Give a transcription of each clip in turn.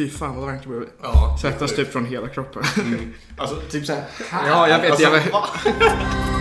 Fy fan vad varmt det börjar bli. Ja. Svettas typ från hela kroppen. Mm. Alltså typ såhär. Ja, jag vet, Alltså, jag vet.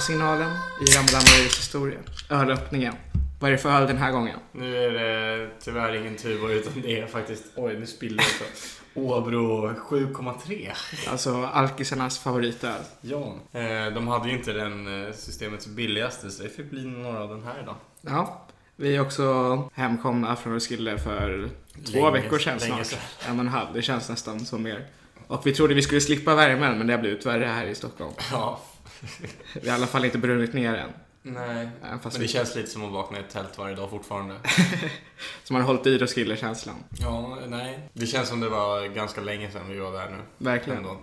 Hemmasignalen i Ramlammariets historia. Ölöppningen. Vad är det för öl den här gången? Nu är det tyvärr ingen Tuborg utan det är faktiskt, oj nu spillde jag. Åbro 7,3. Alltså alkisarnas favoritöl. Ja. Eh, de hade ju inte den eh, systemets billigaste så det fick bli några av den här idag. Ja. Vi är också hemkomna från Roskilde för två Länge- veckor sedan snart. sedan. En och en halv. Det känns nästan som mer. Och vi trodde vi skulle slippa värmen men det har blivit värre här i Stockholm. Ja. Vi har i alla fall inte brunnit ner än. Nej. Även fast Men det vi, känns lite som att vakna i ett tält varje dag fortfarande. som har hållit i Roskilde-känslan. Ja, nej. Det känns som det var ganska länge sedan vi var där nu. Verkligen. Ändå.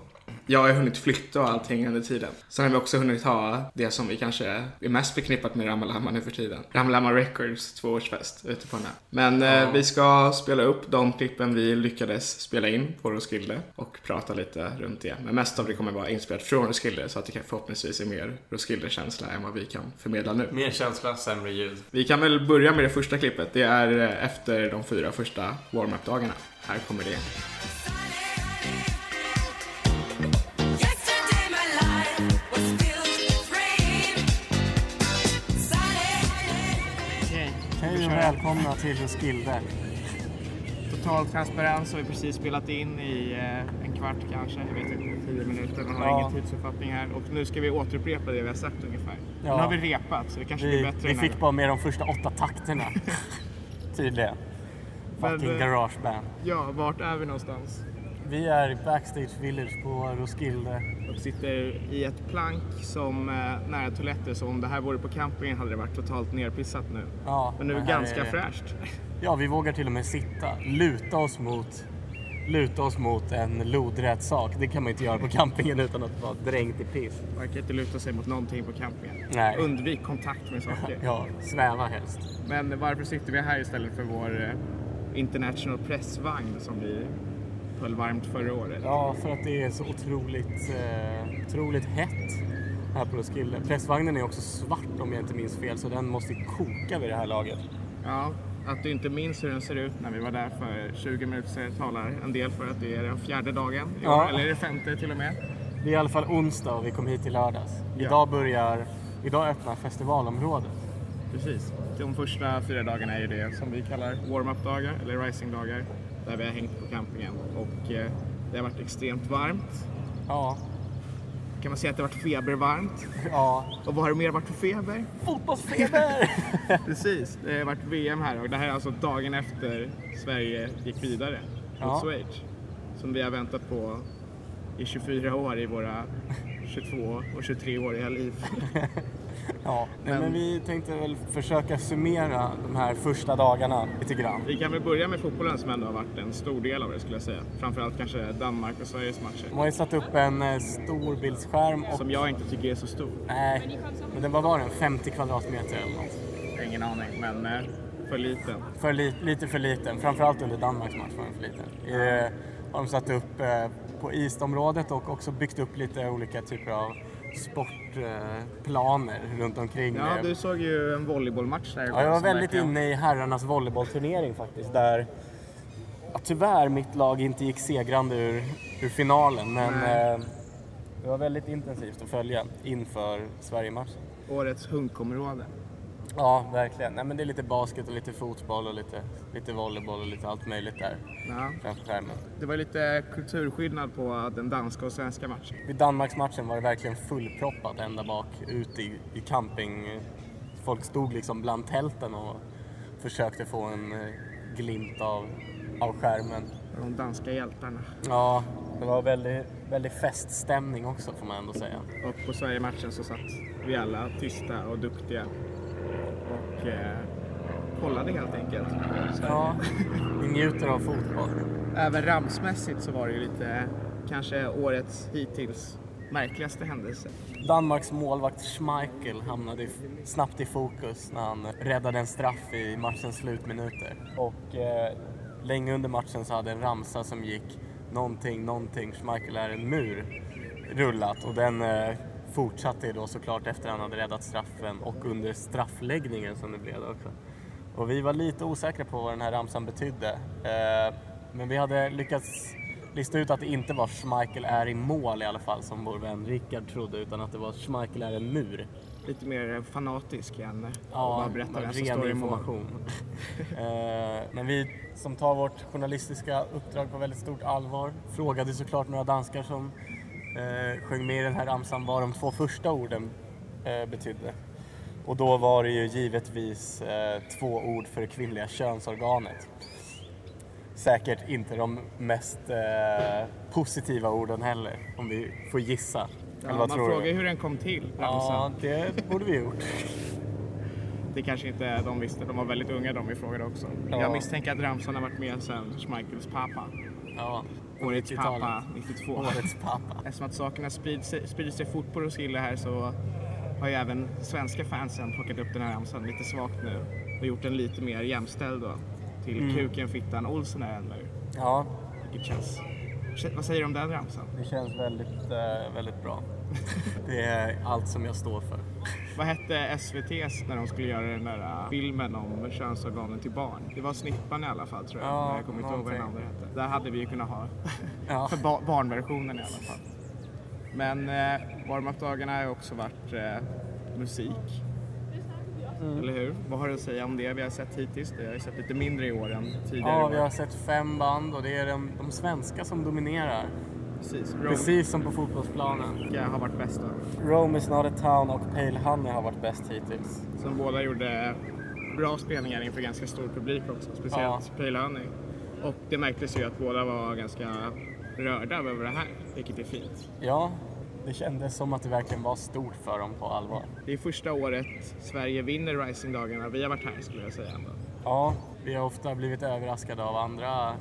Jag har hunnit flytta och allting under tiden. Sen har vi också hunnit ha det som vi kanske är mest förknippat med Ramalama nu för tiden. Ramalama Records tvåårsfest ute på den här. Men eh, vi ska spela upp de klippen vi lyckades spela in på Roskilde och prata lite runt det. Men mest av det kommer vara inspelat från Roskilde så att det kan förhoppningsvis är mer Roskilde-känsla än vad vi kan förmedla nu. Mer känsla, sämre ljud. Vi kan väl börja med det första klippet. Det är eh, efter de fyra första warm-up-dagarna. Här kommer det. Välkomna till Roskilde. Total transparens har vi precis spelat in i eh, en kvart kanske, jag vet inte, tio minuter. Man har Ja. ingen tidsuppfattning här. Och nu ska vi återupprepa det vi har sagt ungefär. Ja. Nu har vi repat så det kanske blir Vi, bättre vi här fick bara med de första åtta takterna. Tydligen. Fucking eh, garageband. Ja, vart är vi någonstans? Vi är i Backstage Village på Roskilde. Och sitter i ett plank som eh, nära toaletter. Så om det här vore på campingen hade det varit totalt nerpissat nu. Ja, Men nu är det ganska är- fräscht. Ja, vi vågar till och med sitta. Luta oss mot, luta oss mot en lodrät sak. Det kan man inte göra på campingen utan att vara dränkt i piss. Man kan inte luta sig mot någonting på campingen. Nej. Undvik kontakt med saker. Ja, sväva helst. Men varför sitter vi här istället för vår eh, International Pressvagn som vi höll varmt förra året? Ja, för att det är så otroligt, eh, otroligt hett här på Roskilde. Pressvagnen är också svart om jag inte minns fel, så den måste koka vid det här laget. Ja, att du inte minns hur den ser ut när vi var där för 20 minuter sedan talar en del för att det är den fjärde dagen i år, Ja. eller är det femte till och med? Det är i alla fall onsdag och vi kom hit i lördags. Ja. Idag börjar, idag öppnar festivalområdet. Precis. De första fyra dagarna är ju det som vi kallar warm-up-dagar, eller rising-dagar, där vi har hängt på campingen. Och eh, det har varit extremt varmt. Ja, Kan man säga att det har varit febervarmt? ja. Och vad har det mer varit för feber? Fotbollsfeber! Precis, det har varit VM här och det här är alltså dagen efter Sverige gick vidare mot Ja. Schweiz. Som vi har väntat på i 24 år i våra 22 och 23-åriga liv. ja, Men- men vi tänkte väl försöka summera de här första dagarna lite grann. Vi kan väl börja med fotbollen som ändå har varit en stor del av det skulle jag säga. Framförallt kanske Danmark och Sveriges matcher. De har ju satt upp en eh, stor bildskärm och... Som jag inte tycker är så stor. Nej, men den var var den? 50 kvadratmeter eller något. Ingen aning, men eh, för liten. För li, lite för liten. Framförallt under Danmarks match var den för liten. Eh, har de satt upp eh, på isområdet och också byggt upp lite olika typer av sportplaner runt omkring. Ja, du såg ju en volleybollmatch där Ja, jag var väldigt verkligen- inne i herrarnas volleybollturnering faktiskt. Där ja, tyvärr mitt lag inte gick segrande ur, ur finalen. Men eh, det var väldigt intensivt att följa inför Sverige-matchen. Årets hunkområde. Ja, verkligen. Nej, men det är lite basket och lite fotboll och lite, lite volleyboll och lite allt möjligt där Ja. framför skärmen. Det var lite kulturskillnad på den danska och svenska matchen. Vid Danmarksmatchen var det verkligen fullproppat ända bak ut i, i camping. Folk stod liksom bland tälten och försökte få en eh, glimt av, av skärmen. De danska hjältarna. Ja, Det var väldigt, väldigt feststämning också får man ändå säga. Och på Sverige-matchen så satt vi alla tysta och duktiga och eh, kollade helt enkelt. Ja, vi njuter av fotboll. Även ramsmässigt så var det ju lite kanske årets hittills märkligaste händelse. Danmarks målvakt Schmeichel hamnade i, snabbt i fokus när han räddade en straff i matchens slutminuter. Och eh, länge under matchen så hade en ramsa som gick någonting, någonting, Schmeichel är en mur rullat och den eh, fortsatte ju då såklart efter han hade räddat straffen och under straffläggningen som det blev också. Och vi var lite osäkra på vad den här ramsan betydde. Eh, men vi hade lyckats lista ut att det inte var Schmeichel är i mål i alla fall som vår vän Rickard trodde utan att det var Schmeichel är en mur. Lite mer fanatisk att Ja, bara berätta vem som ren står i mål. information. Eh, men vi som tar vårt journalistiska uppdrag på väldigt stort allvar frågade såklart några danskar som eh, sjöng med i den här ramsan vad de två första orden eh, betydde. Och då var det ju givetvis eh, två ord för det kvinnliga könsorganet. Säkert inte de mest eh, positiva orden heller, om vi får gissa. Ja, Eller vad man tror frågar du? hur den kom till, Ja, ramsan. det borde vi gjort. Det kanske inte de visste, de var väldigt unga de vi frågade också. Ja. Jag misstänker att ramsan har varit med sedan Schmeichels pappa. Ja, Årets 90-talet. pappa 92. Årets pappa. Eftersom att sakerna sprider sig, sprider sig fort på Roskilde här så har ju även svenska fansen plockat upp den här ramsan lite svagt nu och gjort den lite mer jämställd då till Mm. kuken, fittan, Olsen är eller Ja, vilket känns... Vad säger du om den ramsan? det känns väldigt, eh, väldigt bra. Det är allt som jag står för. Vad hette SVT's när de skulle göra den där äh, filmen om könsorganen till barn? Det var Snippan i alla fall tror jag. Ja, jag kommer inte ihåg vad den andra hette. Där hade vi ju kunnat ha Ja. för ba- barnversionen i alla fall. Men eh, warm-up-dagarna har också varit eh, musik. Mm. Eller hur? Vad har du att säga om det vi har sett hittills? Vi har ju sett lite mindre i år än tidigare ja, vi har sett fem band och det är de, de svenska som dominerar. Precis. Rome Precis som på fotbollsplanen. har varit bäst då. Rome is not a town och Pale Honey har varit bäst hittills. Som båda gjorde bra spelningar inför ganska stor publik också. Speciellt Pale Honey. Och det märktes ju att båda var ganska rörda över det här, vilket är fint. Ja, det kändes som att det verkligen var stort för dem på allvar. Det är första året Sverige vinner Rising-dagarna. Vi har varit här skulle jag säga ändå. Ja, vi har ofta blivit överraskade av andra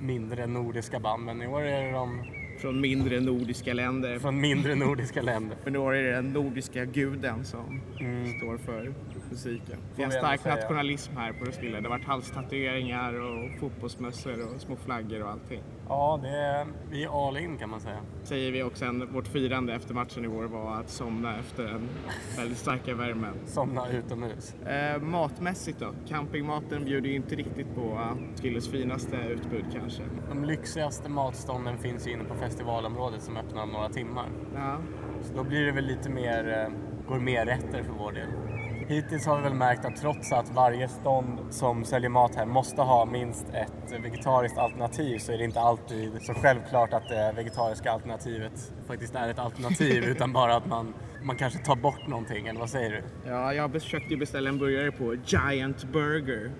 mindre nordiska band, men i år är det de Från mindre nordiska länder. från mindre nordiska länder. Men år är det den nordiska guden som Mm. står för musiken. Det är en stark nationalism här på Roskilde. Det har varit halstatueringar och fotbollsmössor och små flaggor och allting. Ja, det är, vi är all in kan man säga. Säger vi också en, vårt firande efter matchen igår var att somna efter den väldigt starka värmen. Somna utomhus. Eh, matmässigt då? Campingmaten bjuder ju inte riktigt på Skilles finaste utbud kanske. De lyxigaste matstånden finns ju inne på festivalområdet som öppnar om några timmar. Ja, Så då blir det väl lite mer eh, gourmeträtter för vår del. Hittills har vi väl märkt att trots att varje stånd som säljer mat här måste ha minst ett vegetariskt alternativ så är det inte alltid så självklart att det vegetariska alternativet faktiskt är ett alternativ utan bara att man, man kanske tar bort någonting, eller vad säger du? Ja, jag försökte ju beställa en burgare på Giant Burger.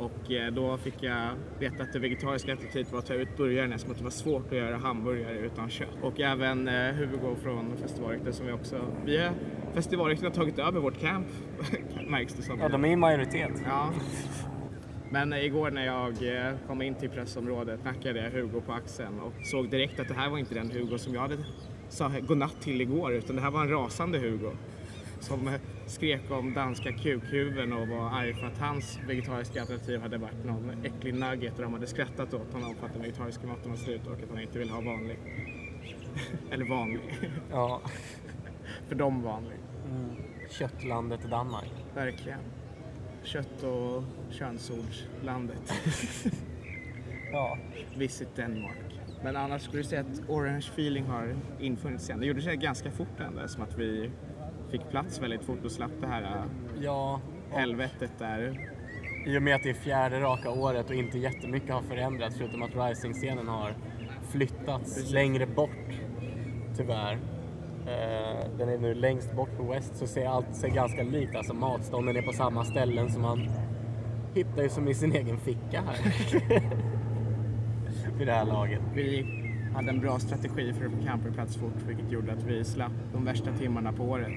Och eh, då fick jag veta att det vegetariska alternativet var att ta ut burgaren eftersom att det var svårt att göra hamburgare utan kött. Och även eh, Hugo från Festivalryktet som vi också... Vi har Festivalryktet har tagit över vårt camp, märks det som. Ja, de är i majoritet. Ja. Men eh, igår när jag kom in till pressområdet knackade jag Hugo på axeln och såg direkt att det här var inte den Hugo som jag hade sa godnatt till igår utan det här var en rasande Hugo. Som eh, skrek om danska kukhuven och var arg för att hans vegetariska alternativ hade varit någon äcklig nugget och de hade skrattat åt honom för att den vegetariska maten var slut och att han inte ville ha vanlig. Eller vanlig. Ja. för dem vanlig. Köttlandet Danmark. Verkligen. Kött och könsordslandet. Ja. Visit Denmark. Men annars skulle du säga att Orange feeling har infunnit sig. Det gjorde sig ganska fort ändå, som att vi fick plats väldigt fort och slapp det här äh, Ja, helvetet där. I och med att det är fjärde raka året och inte jättemycket har förändrats förutom att Rising-scenen har flyttats längre bort, tyvärr. Eh, den är nu längst bort på West så ser allt ser ganska likt Alltså matstånden är på samma ställen som man hittar ju som i sin egen ficka här. Vid det här laget. Vi hade en bra strategi för att få campingplats fort vilket gjorde att vi slapp de värsta timmarna på året.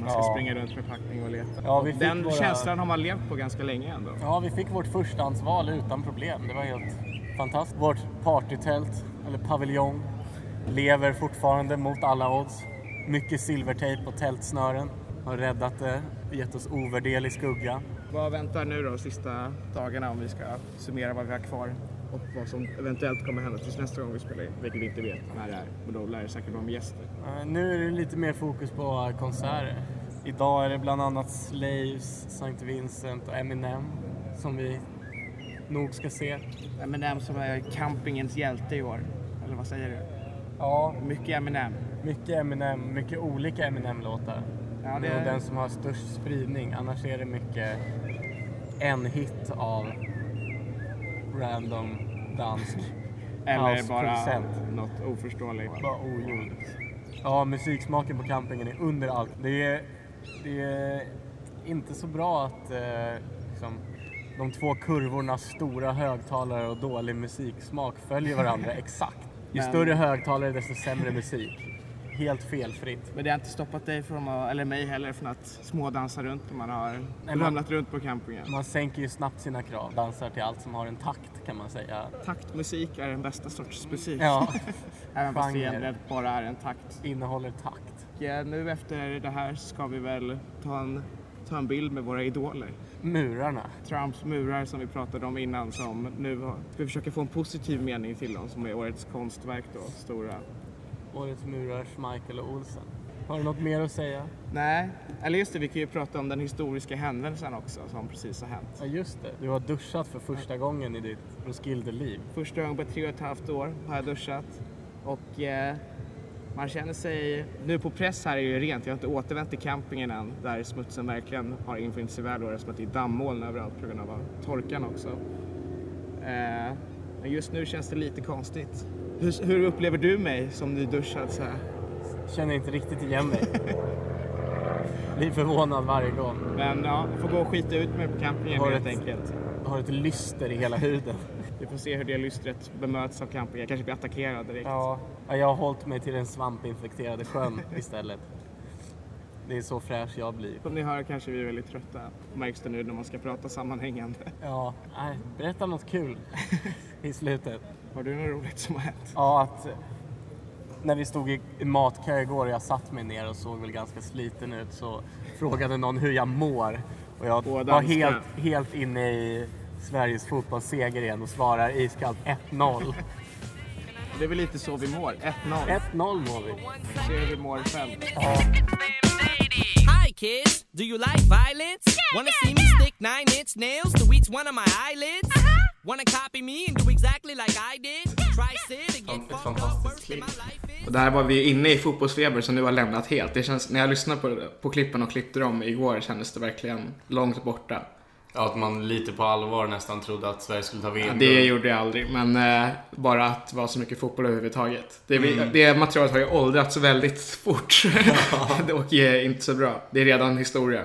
Man ska Ja. springa runt med packning och leta. Ja, och den våra- känslan har man levt på ganska länge ändå. Ja, vi fick vårt förstahandsval utan problem. Det var helt fantastiskt. Vårt partytält, eller paviljong, lever fortfarande mot alla odds. Mycket silvertejp och tältsnören har räddat det, gett oss ovärderlig skugga. Vad väntar nu då de sista dagarna om vi ska summera vad vi har kvar och vad som eventuellt kommer hända tills nästa gång vi spelar in, vilket vi inte vet när det är. Men då lär det säkert vara med gäster. Eh, Nu är det lite mer fokus på konserter. Idag är det bland annat Slaves, St. Vincent och Eminem som vi nog ska se. Eminem som är campingens hjälte i år. Eller vad säger du? Ja, Mycket Eminem. mycket Eminem, mycket olika Eminem-låtar. Ja, Det är den som har störst spridning. Annars är det mycket en hit av random dansk. Eller bara något oförståeligt. Bara oljud. Ja, musiksmaken på campingen är under allt. Det är, det är inte så bra att eh, liksom, de två kurvornas stora högtalare och dålig musiksmak följer varandra exakt. Ju Men- större högtalare desto sämre musik. Helt felfritt. Men det har inte stoppat dig från att, eller mig heller från att smådansa runt när man har ramlat runt på campingen. Man sänker ju snabbt sina krav. Dansar till allt som har en takt kan man säga. Taktmusik är den bästa sorts musik. Ja, Även fast det egentligen bara är en takt. innehåller takt. Och eh, nu efter det här ska vi väl ta en, ta en bild med våra idoler. Murarna. Trumps murar som vi pratade om innan som nu har, ska vi försöka få en positiv mening till dem som är årets konstverk då, stora. Årets murar, Schmeichel och Olsen. Har du något mer att säga? Nej, eller just det, vi kan ju prata om den historiska händelsen också som precis har hänt. Ja just det, du har duschat för första gången i ditt Roskilde-liv. Första gången på tre och ett halvt år har jag duschat och eh, man känner sig, nu på press här är det ju rent, jag har inte återvänt till campingen än där smutsen verkligen har infunnit sig väl och det är som att det är dammoln överallt på grund av torkan också. Eh, men just nu känns det lite konstigt. Hur, hur upplever du mig som nyduschad så här? Känner inte riktigt igen dig. Blir förvånad varje gång. Men ja, får gå och skita ut mig på campingen Har helt ett- enkelt. Har ett lyster i hela huden. Vi får se hur det lystret bemöts av campingen. Jag kanske blir attackerad direkt. Ja, ja, jag har hållit mig till den svampinfekterade sjön istället. Det är så fräsch jag blir. Som ni hör kanske vi är väldigt trötta. Märks det nu när man ska prata sammanhängande. Ja, nej, berätta något kul i slutet. Har du något roligt som har hänt? Ja, att eh, när vi stod i matkö igår och jag satt mig ner och såg väl ganska sliten ut så frågade någon hur jag mår. Och jag På var helt, helt inne i Sveriges fotbollsseger igen och svarar iskallt 1-0. Det är väl lite så vi mår. 1-0. 1-0 mår vi. Se hur vi mår själv. Hi, kids. Do you like violence? Wanna see me stick nine inch nails to each one of my eyelids? Wanna copy me and do exactly like I did? Try sit and Ett fantastiskt klipp. life is? Och där var vi inne i fotbollsfeber som nu har lämnat helt. Det känns, när jag lyssnade på, på klippen och klippte dem igår kändes det verkligen långt borta. Ja, att man lite på allvar nästan trodde att Sverige skulle ta VM. Det gjorde jag aldrig, men eh, bara att det var så mycket fotboll överhuvudtaget. Det, det materialet har ju åldrats väldigt fort och är inte så bra. Det är redan historia.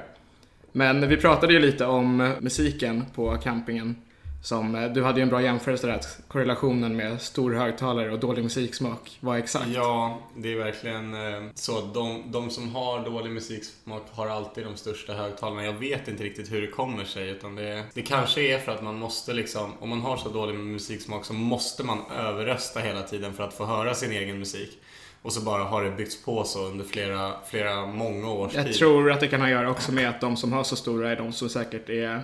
Men vi pratade ju lite om eh, musiken på campingen. Som, eh, du hade ju en bra jämförelse där, att korrelationen med stor högtalare och dålig musiksmak var exakt. Ja, det är verkligen eh, så. De, de som har dålig musiksmak har alltid de största högtalarna. Jag vet inte riktigt hur det kommer sig. Utan det, det kanske är för att man måste liksom, om man har så dålig musiksmak så måste man överrösta hela tiden för att få höra sin egen musik. Och så bara har det byggts på så under flera, flera många års Jag tid. tror att det kan ha att göra också med att de som har så stora är de som säkert är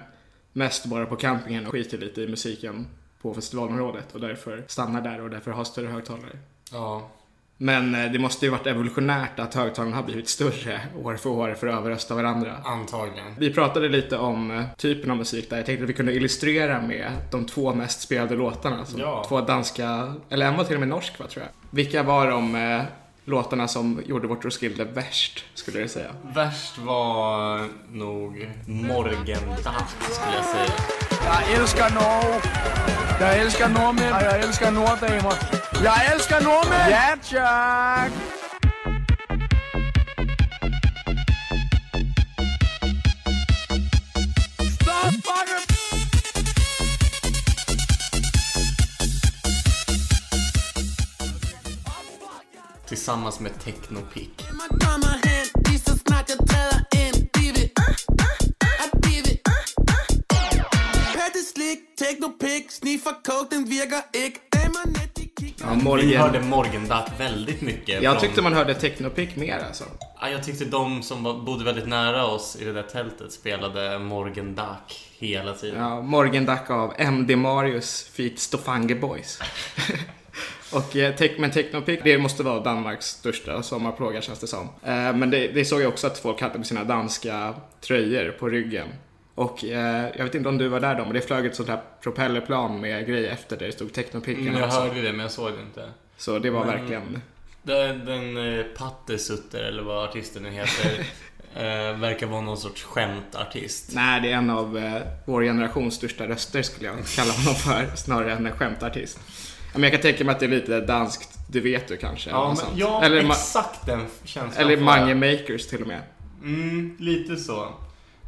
mest bara på campingen och skiter lite i musiken på festivalområdet och därför stannar där och därför har större högtalare. Ja, Men eh, det måste ju varit evolutionärt att högtalarna har blivit större år för år för att överrösta varandra. antagligen. Vi pratade lite om eh, typen av musik där. Jag tänkte att vi kunde illustrera med de två mest spelade låtarna. Alltså, Ja. Två danska, eller en var till och med norsk va, tror jag. Vilka var de eh, låtarna som gjorde vårt Roskilde värst, skulle du säga? Värst var nog Morgendatt skulle jag säga. Jag älskar Norge. Jag älskar norrmän och jag älskar norddamer. Jag älskar norrmän! Ja, tack! Damerne, de kigger. Ja, Vi Morgan. hörde Morgendack väldigt mycket. Jag från- tyckte man hörde Technopic mer alltså. Ja, jag tyckte de som bodde väldigt nära oss i det där tältet spelade Morgendack hela tiden. Ja, Morgendack av MD Marius feat Stofange Boys. Och eh, men Technopic, det måste vara Danmarks största sommarplåga känns det som. Eh, Men det, det såg jag också att folk hade på sina danska tröjor på ryggen. Och eh, jag vet inte om du var där då, men det flög ett sånt här propellerplan med grejer efter där det stod Technopic. Mm, jag hörde det, men jag såg det inte. Så det var Men- verkligen... Den, den eh, Patte Sutter, eller vad artisten nu heter, eh, verkar vara någon sorts skämtartist. Nej, det är en av eh, vår generations största röster skulle jag kalla honom för, snarare än en skämtartist. Men jag kan tänka mig att det är lite danskt, det vet du kanske. Ja, men, ja eller, exakt den känslan. eller Mange. Makers till och med. Mm, lite så.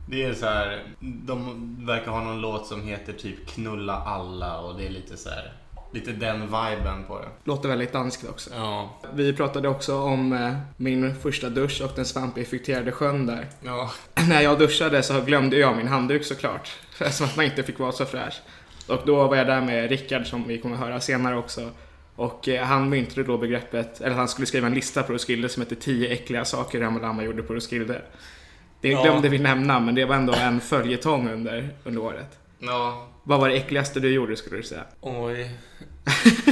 Det är så här, de verkar ha någon låt som heter typ Knulla alla och det är lite så här, lite den viben på det. Låter väldigt danskt också. Ja, Vi pratade också om eh, min första dusch och den svampinfekterade sjön där. ja. När jag duschade så glömde jag min handduk såklart. Som att man inte fick vara så fräsch. Och då var jag där med Rickard som vi kommer höra senare också. Och eh, han myntade då begreppet, eller han skulle skriva en lista på Roskilde som hette 10 äckliga saker Rama Lama gjorde på Roskilde. Det Ja. glömde vi nämna, men det var ändå en följetong under, under året. Ja, Vad var det äckligaste du gjorde skulle du säga? oj.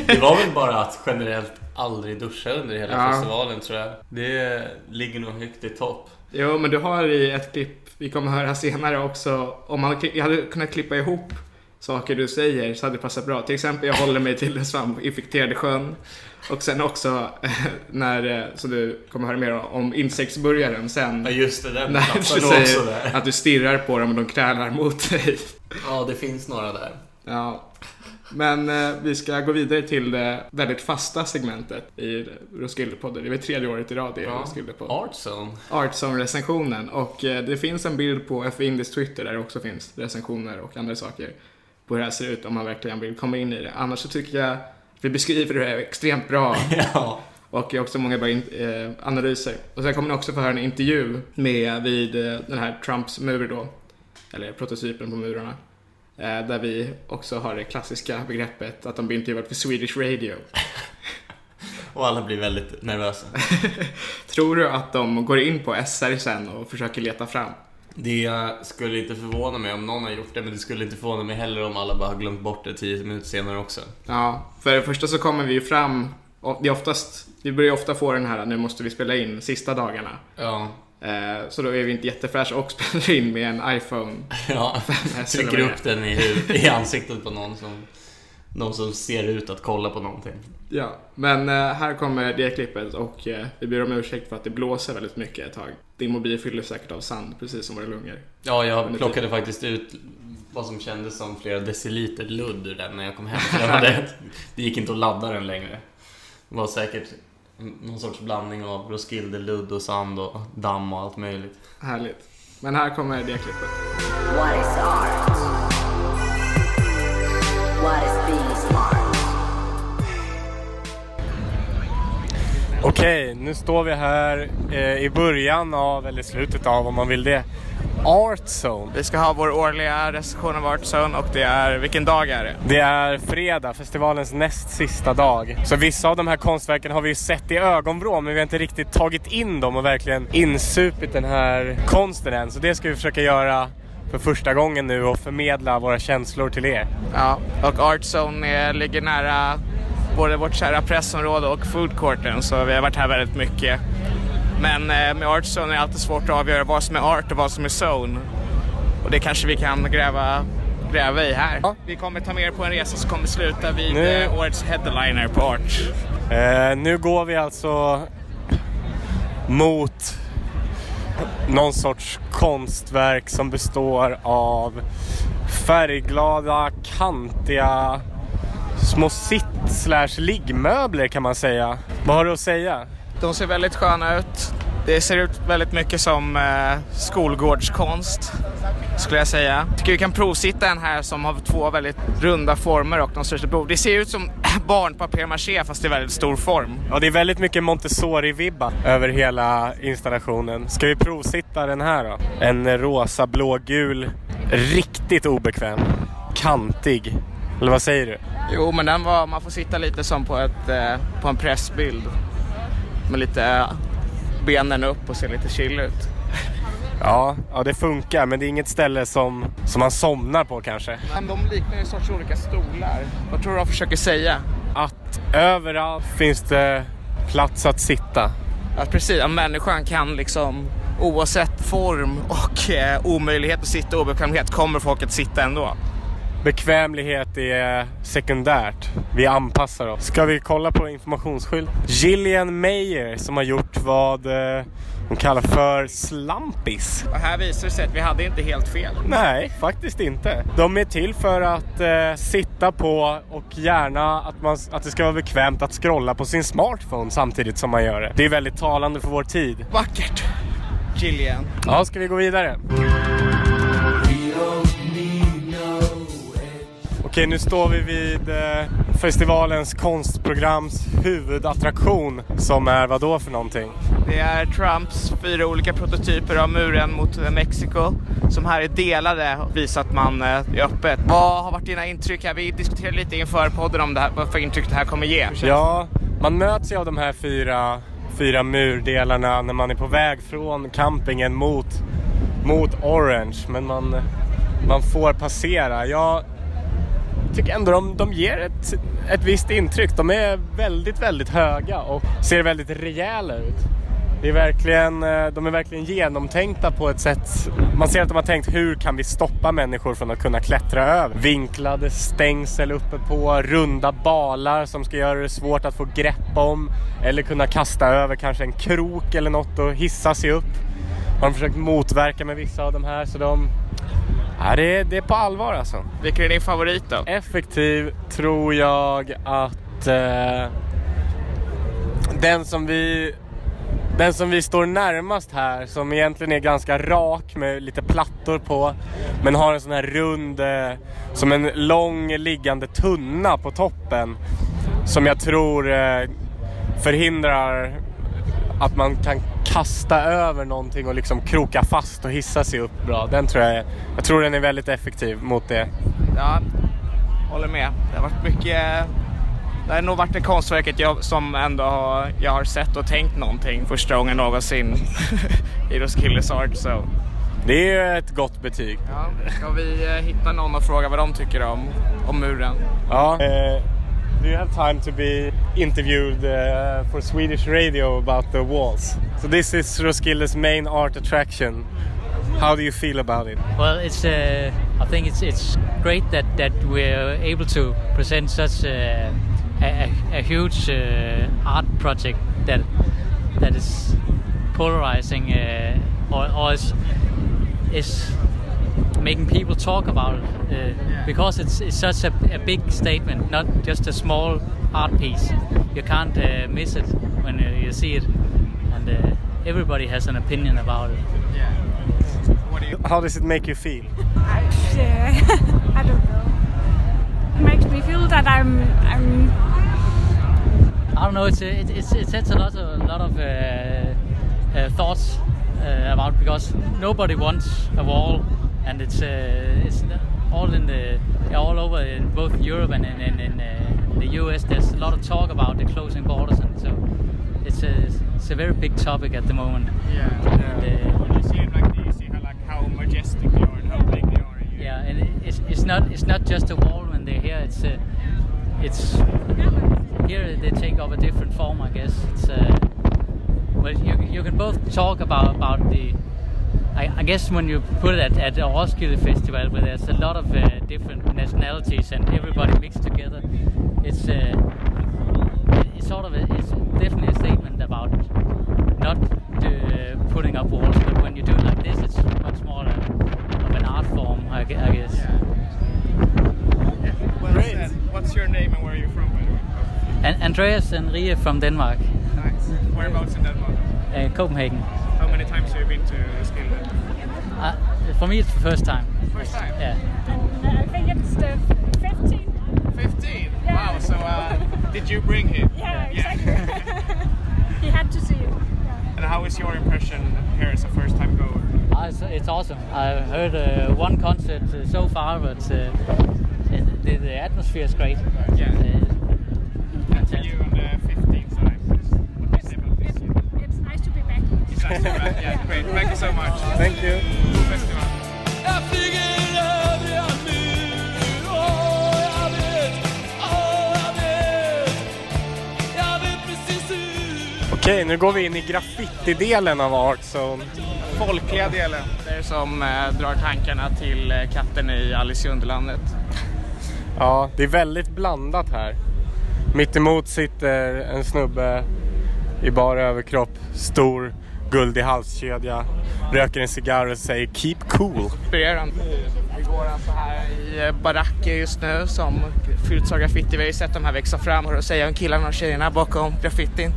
Det var väl bara att generellt aldrig duscha under hela Ja. festivalen tror jag. Det ligger nog högt i topp. Jo, men du har i ett klipp, vi kommer höra senare också, om man hade kunnat klippa ihop saker du säger så hade det passat bra. Till exempel, jag håller mig till den svampinfekterade sjön. Och sen också när, eh, så du kommer höra mer om insektsburgaren sen. Ja just det, den När du säger där. att du stirrar på dem och de krälar mot dig. Ja, det finns några där. Ja. Men eh, vi ska gå vidare till det väldigt fasta segmentet i Roskildepodden. Det är väl tredje året i rad det är Ja. Roskildepodden. Artzone. Artzone-recensionen och eh, det finns en bild på F. Indies Twitter där det också finns recensioner och andra saker på hur det här ser ut om man verkligen vill komma in i det. Annars så tycker jag att vi beskriver det här extremt bra Ja. och också många bra in, eh, analyser. Och sen kommer ni också få höra en intervju med vid eh, den här Trumps mur då, eller prototypen på murarna. Eh, där vi också har det klassiska begreppet att de blir intervjuade för Swedish Radio. Och alla blir väldigt nervösa. Tror du att de går in på SR sen och försöker leta fram? Det skulle inte förvåna mig om någon har gjort det, men det skulle inte förvåna mig heller om alla bara har glömt bort det tio minuter senare också. Ja, för det första så kommer vi ju fram, det är oftast, vi börjar ju ofta få den här nu måste vi spela in sista dagarna. Ja, Eh, så då är vi inte jättefräscha och spelar in med en iPhone. ja. Trycker upp den i, i ansiktet på någon som, någon som ser ut att kolla på någonting. Ja, men eh, här kommer det klippet och eh, vi ber om ursäkt för att det blåser väldigt mycket ett tag. Din mobil fyller säkert av sand, precis som våra lungor. Ja, jag plockade faktiskt ut vad som kändes som flera deciliter ludd ur den när jag kom hem. Den hade, det gick inte att ladda den längre. Det var säkert någon sorts blandning av Roskilde, ludd och sand och damm och allt möjligt. Härligt. Men här kommer det klippet. What is art? Okej, nu står vi här eh, i början av, eller slutet av om man vill det, Art Zone. Vi ska ha vår årliga recension av Artzone och det är, vilken dag är det? Det är fredag, festivalens näst sista dag. Så vissa av de här konstverken har vi ju sett i ögonvrå men vi har inte riktigt tagit in dem och verkligen insupit den här konsten än. Så det ska vi försöka göra för första gången nu och förmedla våra känslor till er. Ja, och Artzone eh, ligger nära både vårt kära pressområde och foodcourten så vi har varit här väldigt mycket. Men eh, med Artzone är det alltid svårt att avgöra vad som är art och vad som är zone. Och det kanske vi kan gräva, gräva i här. Ja. Vi kommer ta med er på en resa som kommer sluta vid Nu- eh, årets headliner på Art. Eh, nu går vi alltså mot någon sorts konstverk som består av färgglada, kantiga små sitt slash liggmöbler kan man säga. Vad har du att säga? De ser väldigt sköna ut. Det ser ut väldigt mycket som eh, skolgårdskonst skulle jag säga. Jag tycker vi kan provsitta en här som har två väldigt runda former och de största behov. Det ser ut som barnpapier-maché fast i väldigt stor form. Ja, det är väldigt mycket Montessori-vibba över hela installationen. Ska vi provsitta den här då? En rosa, blågul, riktigt obekväm, kantig. Eller vad säger du? Jo, men den var, man får sitta lite som på, ett, eh, på en pressbild. Med lite eh, benen upp och se lite chill ut. Ja, ja, det funkar, men det är inget ställe som, som man somnar på kanske. Men de liknar ju sorts olika stolar. Vad tror du de försöker säga? Att överallt finns det plats att sitta. Att precis, att människan kan liksom oavsett form och eh, omöjlighet att sitta och obekvämhet kommer folk att sitta ändå. Bekvämlighet är sekundärt. Vi anpassar oss. Ska vi kolla på informationsskylt? Gillian Mayer som har gjort vad eh, hon kallar för slampis. Och här visar det sig att vi hade inte helt fel. Nej, faktiskt inte. De är till för att eh, sitta på och gärna att, man, att det ska vara bekvämt att scrolla på sin smartphone samtidigt som man gör det. Det är väldigt talande för vår tid. Vackert! Gillian. Ja, ska vi gå vidare? Okej, nu står vi vid eh, festivalens konstprograms huvudattraktion som är vad då för någonting? Det är Trumps fyra olika prototyper av muren mot eh, Mexiko som här är delade och visar att man eh, är öppet. Vad har varit dina intryck här? Vi diskuterade lite inför podden om det här, vad för intryck det här kommer ge. Ja, man möts ju av de här fyra, fyra murdelarna när man är på väg från campingen mot, mot Orange. Men man, man får passera. Jag tycker ändå de, de ger ett, ett visst intryck. De är väldigt, väldigt höga och ser väldigt rejäla ut. Det är verkligen, eh, de är verkligen genomtänkta på ett sätt. Man ser att de har tänkt hur kan vi stoppa människor från att kunna klättra över. Vinklade stängsel uppe på, runda balar som ska göra det svårt att få grepp om. Eller kunna kasta över kanske en krok eller något och hissa sig upp. Har de försökt motverka med vissa av de här så de... Ja, det, är, det är på allvar alltså. Vilken är din favorit då? Effektiv tror jag att eh, den som vi den som vi står närmast här, som egentligen är ganska rak med lite plattor på, men har en sån här rund, eh, som en lång liggande tunna på toppen, som jag tror eh, förhindrar att man kan kasta över någonting och liksom kroka fast och hissa sig upp bra. Den tror jag, är- jag tror den är väldigt effektiv mot det. Ja, håller med. Det har varit mycket... Det har nog varit det konstverket jag, som ändå har, jag har sett och tänkt någonting första gången någonsin i Roskildes Art. Så. Det är ju ett gott betyg. Ja, ska vi eh, hitta någon och fråga vad de tycker om, om muren? Ja. Uh, do you have time to be interviewed uh, for Swedish radio about the walls? So this is Roskilde's main art attraction. How do you feel about it? Well, it's. Uh, I think it's it's great that that we're able to present such a, a, a huge uh, art project that that is polarizing uh, or, or is is making people talk about it uh, because it's, it's such a, a big statement, not just a small art piece. You can't uh, miss it when uh, you see it, and uh, everybody has an opinion about it. How does it make you feel? I don't know. It makes me feel that I'm I'm I don't know. It's it, it's it sets a lot of a lot of uh, uh, thoughts uh, about because nobody wants a wall, and it's uh, it's all in the all over in both Europe and in, in, in uh, the US. There's a lot of talk about the closing borders, and so it's a it's a very big topic at the moment. Yeah. And, uh, When you see it like this, you see how, like, how majestic they are and how big they are. yeah, and it- it's, it's not it's not just a wall when they're here. It's uh, it's here they take up a different form, I guess. It's uh, well, you you can both talk about about the. I, I guess when you put it at, at the Roskilde Festival, where there's a lot of uh, different nationalities and everybody mixed together, it's uh, it's sort of a, it's definitely a statement about not uh, putting up walls, but when you do it like this, it's much more of an art form, I, I guess. Well said. What's your name and where are you from, by the way? And Andreas and Rie from Denmark, Nice. Whereabouts in Denmark? uh, Copenhagen. times have you been to Roskilde? Uh, for me, it's the first time. First time? Yeah. And I think it's the 15. 15? Yeah. Wow, so uh, did you bring him? Yeah, exactly. he had to see it. And how is your impression here as a first time goer? Uh, it's, it's awesome. I've heard uh, one concert uh, so far, but uh, the, the atmosphere is great. Yeah. Yeah, great. Thank you so much. Thank you. God festival. Jag flyger över jag nu Åh, jag vet, åh, jag vet Jag vet precis hur Okej, nu går vi in i graffiti-delen av Art Zone. Folkliga delen. Det är som eh, drar tankarna till eh, katten i Alice i Underlandet. Ja, det är väldigt blandat här. Mitt emot sitter en snubbe i bara överkropp, stor, guldig halskedja, röker en cigarr och säger “Keep cool”. Inspirerande. Vi går alltså här i eh, baracker just nu som fyllts av graffiti. Vi har ju sett de här växa fram och då säger jag killarna och tjejerna bakom graffitin.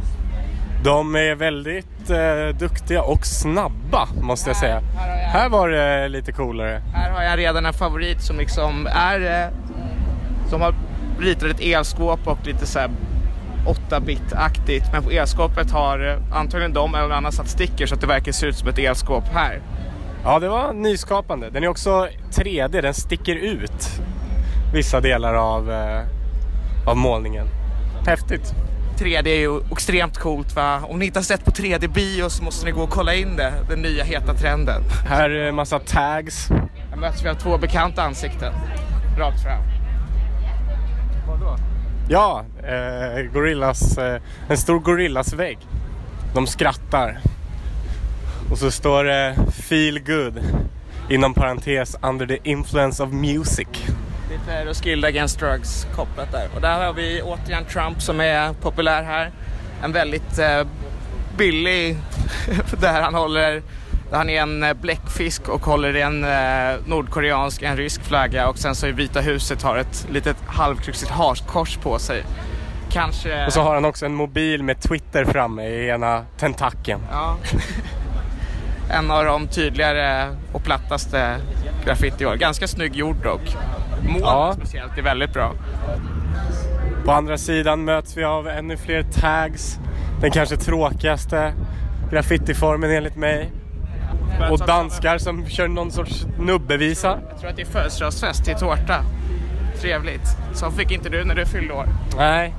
De är väldigt eh, duktiga och snabba måste jag säga. här jag- Här var det lite coolare. Här har jag redan en favorit som liksom är... eh, Som har ritat ett elskåp och lite så här 8-bit-aktigt. Men på elskåpet har eh, antagligen de eller någon annan satt sticker så att det verkar se ut som ett elskåp här. Ja, det var nyskapande. Den är också 3D, den sticker ut vissa delar av, eh, av målningen. Häftigt. 3D är ju extremt coolt va? Om ni inte har sett på 3D-bio så måste ni gå och kolla in det. Den nya heta trenden. Här är massa tags. Här möts vi av två bekanta ansikten. Rakt fram. Vadå? Ja, eh, gorillas, eh, en stor gorillasvägg. De skrattar. Och så står det “Feel good” inom parentes “Under the influence of music”. Det är Roskilde Against Drugs kopplat där. Och där har vi återigen Trump som är populär här. En väldigt eh, billig, där han håller, han är en eh, bläckfisk och håller i en eh, nordkoreansk, en rysk flagga och sen så i Vita huset har ett litet halvkruxigt hakkors på sig. Kanske... Och så har han också en mobil med Twitter framme i ena tentakeln. Ja. en av de tydligare och plattaste graffiti i år. Ganska snygg gjord dock. Målet Ja. speciellt är väldigt bra. På andra sidan möts vi av ännu fler tags. Den kanske tråkigaste graffitiformen enligt mig. Och danskar som kör någon sorts nubbevisa. Jag tror att det är födelsedagsfest till tårta. Trevligt. Så fick inte du när du fyllde år. Nej.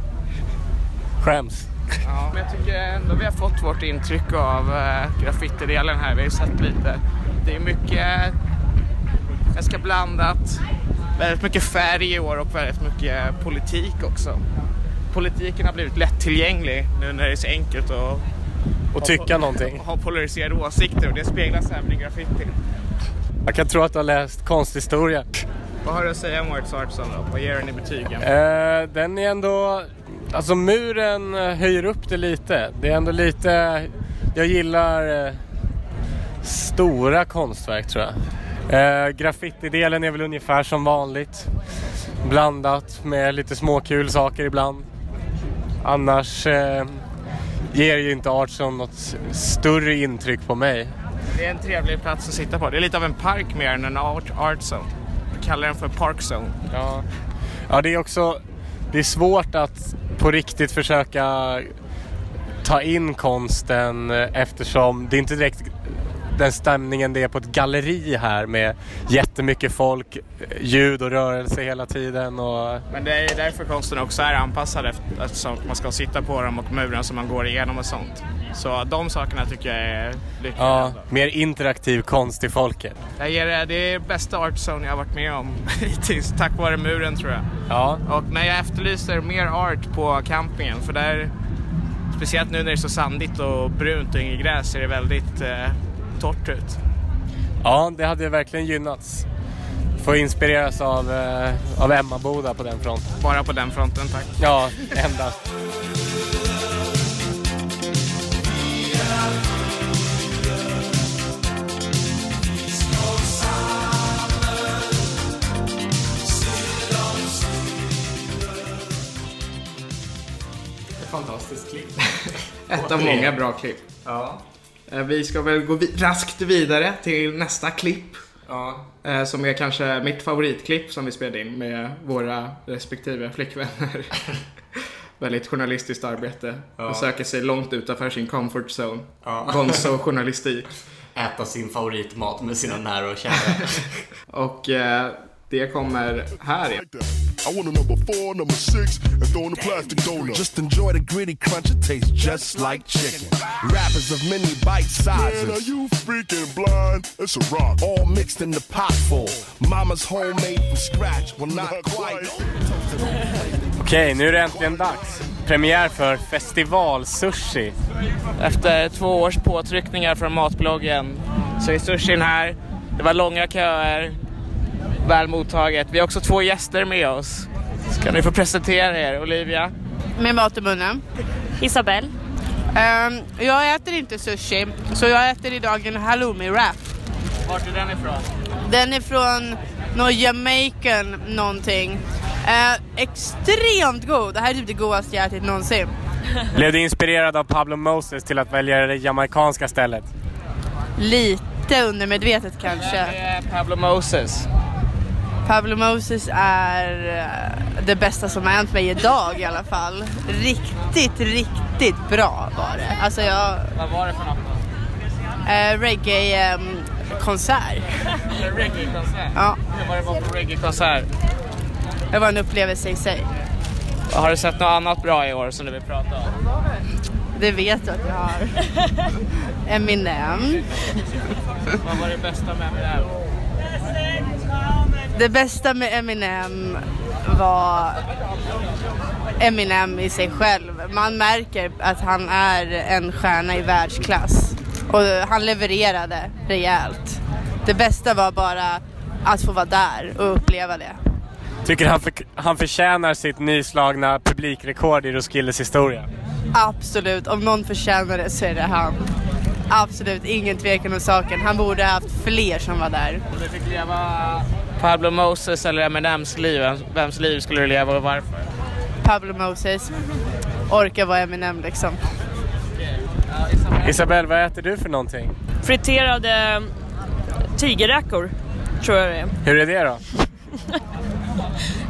Skäms. Ja. Men jag tycker ändå vi har fått vårt intryck av äh, graffitidelen här. Vi har ju sett lite. Det är mycket ganska blandat. Väldigt mycket färg i år och väldigt mycket politik också. Politiken har blivit lättillgänglig nu när det är så enkelt att Och tycka någonting. ha polariserade åsikter och det speglas även i graffiti. Jag kan tro att du har läst konsthistoria. Vad har du att säga om Årets Artson då? Vad ger den i betygen? Eh, den är ändå... Alltså muren eh, höjer upp det lite. Det är ändå lite... Jag gillar eh, stora konstverk tror jag. Eh, graffitidelen är väl ungefär som vanligt. Blandat med lite småkul saker ibland. Annars eh, ger ju inte Artson något större intryck på mig. Det är en trevlig plats att sitta på. Det är lite av en park mer än en art, art zone. Vi kallar den för park zone. Ja. ja, det är också det är svårt att på riktigt försöka ta in konsten eh, eftersom det är inte direkt den stämningen det är på ett galleri här med jättemycket folk, ljud och rörelse hela tiden. Och... Men det är därför konsten också är anpassad efter- eftersom man ska sitta på dem och muren som man går igenom och sånt. Så de sakerna tycker jag är lyckliga. Ja, mer interaktiv konst i folket. Jag ger det, det är bästa art zone jag har varit med om hittills, tack vare muren tror jag. Ja. Och, men jag efterlyser mer art på campingen för där, speciellt nu när det är så sandigt och brunt och inget gräs, ser det väldigt eh, torrt ut. ja, det hade verkligen gynnats. Får inspireras av, eh, av Emma Boda på den fronten. Bara på den fronten, tack. Ja, endast. Fantastiskt klipp. Ett av många bra klipp. Ja. Eh, Vi ska väl gå vi- raskt vidare till nästa klipp. Ja. Eh, Som är kanske mitt favoritklipp som vi spelade in med våra respektive flickvänner. Väldigt journalistiskt arbete. Ja. Och söker sig långt utanför sin comfort zone. Ja. Gonzo-journalistik. Äta sin favoritmat med sina nära och kära. Och eh, det kommer här. I want a number four, number six, and throw in the plastic donut. Just enjoy the gritty crunch, it tastes just like chicken. Rappers of many bite sizes. Man, are you freaking blind? It's a rock. All mixed in the pot full. Mama's homemade from scratch. Well, not quite. Okej, nu är det äntligen dags. Premiär för Festival Sushi. Efter två års påtryckningar från matbloggen så är sushin här. Det var långa köer. Väl mottaget. Vi har också två gäster med oss. Ska ni få presentera er? Olivia? Med mat i munnen. Isabelle. jag äter inte sushi, så jag äter idag en halloumi wrap. Vart är den ifrån? Den är från någon Jamaican någonting. Eh, extremt god. Det här är typ det godaste jag ätit någonsin. Blev du inspirerad av Pablo Moses till att välja det jamaicanska stället? Lite undermedvetet kanske. är Pablo Moses. Pablo Moses är eh, det bästa som har hänt mig idag i alla fall. Riktigt, riktigt bra var det. Alltså jag... Vad var det för något då? Eh, Reggae-konsert. Reggae-konsert? Ja. Hur var det var på reggae-konsert? Det var en upplevelse i sig. Har du sett något annat bra i år som du vill prata om? Det vet du att jag har. Eminem. Vad var det bästa med Eminem? Det bästa med Eminem var Eminem i sig själv. Man märker att han är en stjärna i världsklass. Och han levererade rejält. Det bästa var bara att få vara där och uppleva det. Tycker han, för, han förtjänar sitt nyslagna publikrekord i Roskildes historia? Absolut, om någon förtjänar det så är det han. Absolut, ingen tvekan om saken. Han borde ha haft fler som var där. Om du fick leva Pablo Moses eller Eminems liv, vems- liv skulle du leva och varför? Pablo Moses orkar vara Eminem liksom. Isabelle, vad äter du för någonting? Friterade tigerräkor, tror jag det är. Hur är det då?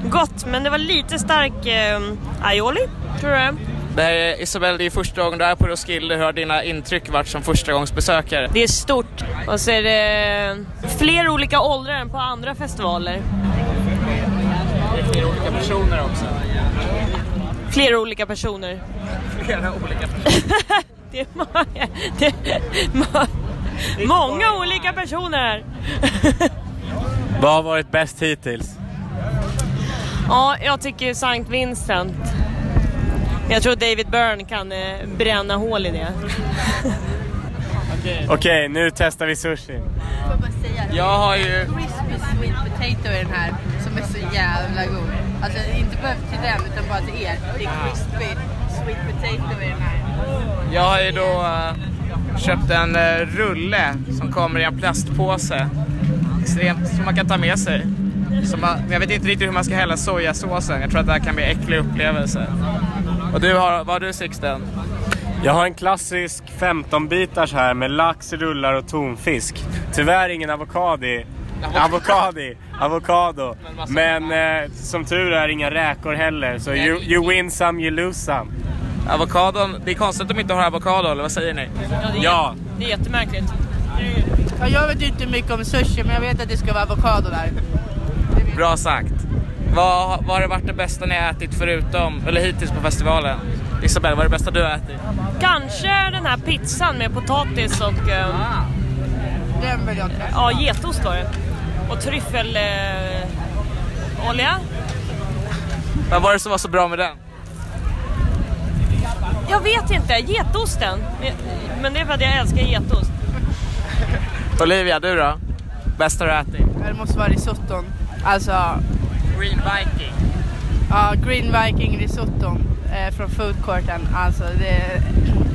Gott, men det var lite stark eh, aioli, tror jag. Det här är Isabelle, det är första gången du är på Roskilde. Hur har dina intryck varit som första gångs besökare? Det är stort och så är det fler olika åldrar än på andra festivaler. Det är flera olika personer också. Flera olika personer. Flera olika personer. Det är många, det är må, många olika personer. Vad har varit bäst hittills? Ja, jag tycker Sankt Vincent. Jag tror David Byrne kan eh, bränna hål i det. Okej, nu testar vi sushi. Får jag bara säga? Jag har ju... Crispy sweet potato i den här som är så jävla god. Alltså inte behövt till den utan bara till er. Det är crispy sweet potato i den här. Jag har ju då eh, köpt en eh, rulle som kommer i en plastpåse. Extremt, som man kan ta med sig. Man, men jag vet inte riktigt hur man ska hälla sojasåsen. Jag tror att det här kan bli en äcklig upplevelse. Och du har, vad har du Sixten? Jag har en klassisk 15-bitars här med lax, rullar och tonfisk. Tyvärr ingen avokado. Avokado. Avokado. Men eh, som tur är inga räkor heller. Så you, you win some, you lose some. Avokadon, det är konstigt att de inte har avokado, eller vad säger ni? det är, Ja. det är jättemärkligt. Ja, jag vet inte mycket om sushi men jag vet att det ska vara avokado där. Bra sagt. Vad, vad har det varit det bästa ni har ätit förutom, eller hittills på festivalen? Isabelle, vad är det bästa du har ätit? Kanske den här pizzan med potatis och eh, Den vill jag testa. ja, getost var det. Och tryffelolja. Eh, olja. Vad var det som var så bra med den? jag vet inte, getosten. Men det är för att jag älskar getost. Olivia, du då? Bästa du har ätit? Det måste vara risotton. Alltså, Green Viking. ja, Green Viking risotton eh, från foodcourten. Alltså det är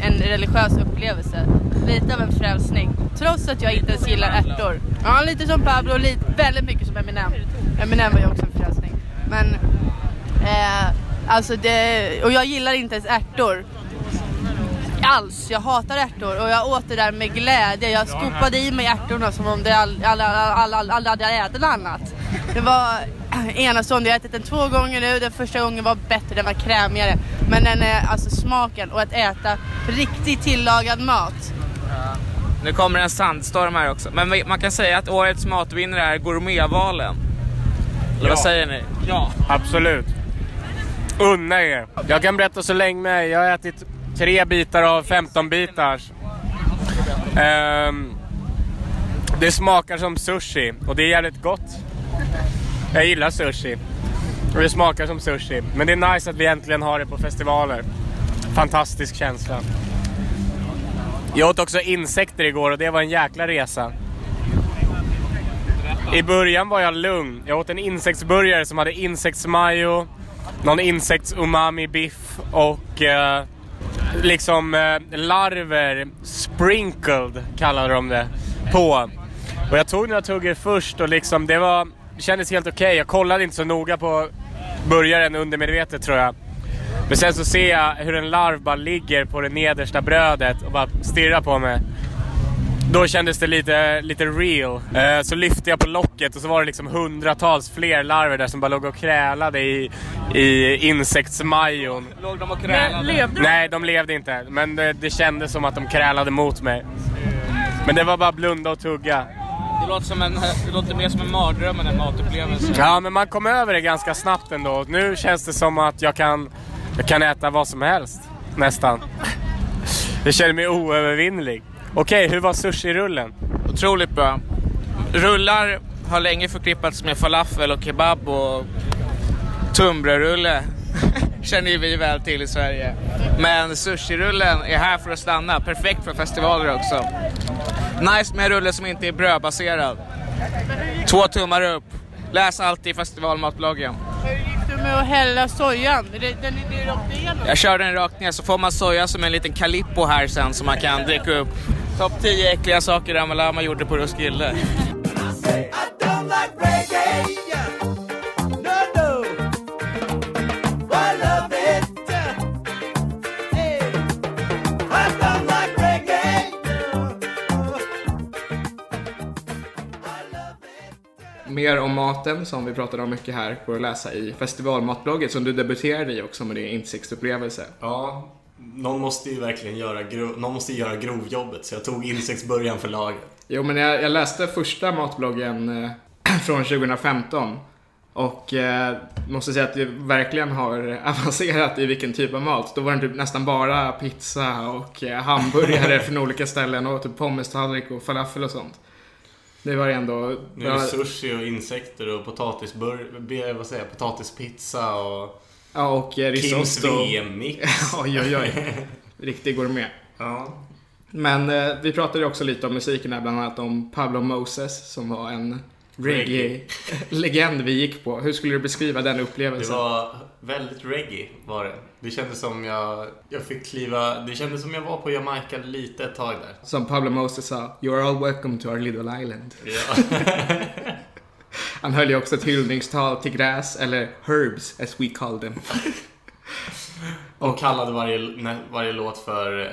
en religiös upplevelse. Lite av en frälsning. Trots att jag inte ens gillar ärtor. Ja, lite som Pablo och lite, väldigt mycket som Eminem. Eminem var ju också en frälsning. Men, eh, alltså det, och jag gillar inte ens ärtor. alls. Jag hatar ärtor och jag åt det där med glädje. Jag skopade i mig ärtorna som om det all- alla all, all hade ätit något annat. Det var enastående. Jag har ätit den två gånger nu. Den första gången var bättre, den var krämigare. Men den är alltså smaken och att äta riktigt tillagad mat. Nu kommer en sandstorm här också. Men man kan säga att årets matvinnare är gourmetvalen. Eller vad Ja. säger ni? Ja. Absolut. Unna er. Jag kan berätta så länge med. Jag har ätit tre bitar av 15 bitars. Ehm, det smakar som sushi och det är jävligt gott. Jag gillar sushi. Och det smakar som sushi. Men det är nice att vi äntligen har det på festivaler. Fantastisk känsla. Jag åt också insekter igår och det var en jäkla resa. I början var jag lugn. Jag åt en insektsburgare som hade insektsmajo, någon insektsumami-biff och eh, liksom eh, larver sprinkled kallade de det på. Och jag tog några tuggor först och liksom det var, det kändes helt okej. Jag kollade inte så noga på burgaren undermedvetet tror jag. Men sen så ser jag hur en larv bara ligger på det nedersta brödet och bara stirrar på mig. Då kändes det lite, lite real. Eh, så lyfte jag på locket och så var det liksom hundratals fler larver där som bara låg och krälade i, i insektsmajon. Låg de och Men levde de? Nej, de levde inte. Men det, det kändes som att de krälade mot mig. Men det var bara blunda och tugga. Det låter, som en, det låter mer som en mardröm än en matupplevelse. Ja, men man kom över det ganska snabbt ändå. Nu känns det som att jag kan, jag kan äta vad som helst. Nästan. Jag känner mig oövervinnlig. Okej, hur var sushi-rullen? Otroligt bra. Rullar har länge förknippats med falafel och kebab och tunnbrödsrulle. Känner vi väl till i Sverige. Men sushirullen är här för att stanna. Perfekt för festivaler också. Nice med en rulle som inte är brödbaserad. Två tummar upp. Läs allt i festivalmatbloggen. Hur gick du med att hälla sojan? Det- Den är rakt igenom. Jag kör den rakt ner så får man soja som en liten calippo här sen som man kan dricka upp. Topp 10 äckliga saker Rama Lama gjorde på Roskilde. Mer om maten som vi pratade om mycket här går att läsa i festivalmatblogget som du debuterade i också med din insektsupplevelse. Ja, någon måste ju verkligen göra, grov, någon måste göra grovjobbet så jag tog insektsburgaren för laget. Jo, men jag, jag läste första matbloggen eh, från 2015 och eh, måste säga att det verkligen har avancerat i vilken typ av mat. Då var det typ nästan bara pizza och eh, hamburgare från olika ställen och typ pommestallrik och falafel och sånt. Det var ändå... Nu är det sushi och insekter och potatisbur, vad säger jag, potatispizza och Ja, och eh, Kims risotto. VM-mix. oj, oj, oj. Riktig gourmet. Ja. Men eh, vi pratade också lite om musiken här, bland annat om Pablo Moses som var en reggae-legend vi gick på. Hur skulle du beskriva den Det upplevelsen? var väldigt reggae var det. Det kändes som jag, jag fick kliva, det kändes som jag var på Jamaica lite ett tag där. Som Pablo Moses sa, You are all welcome to our little island. Ja. Han höll ju också ett hyllningstal till gräs, eller herbs as we call them. Och kallade varje, varje låt för eh,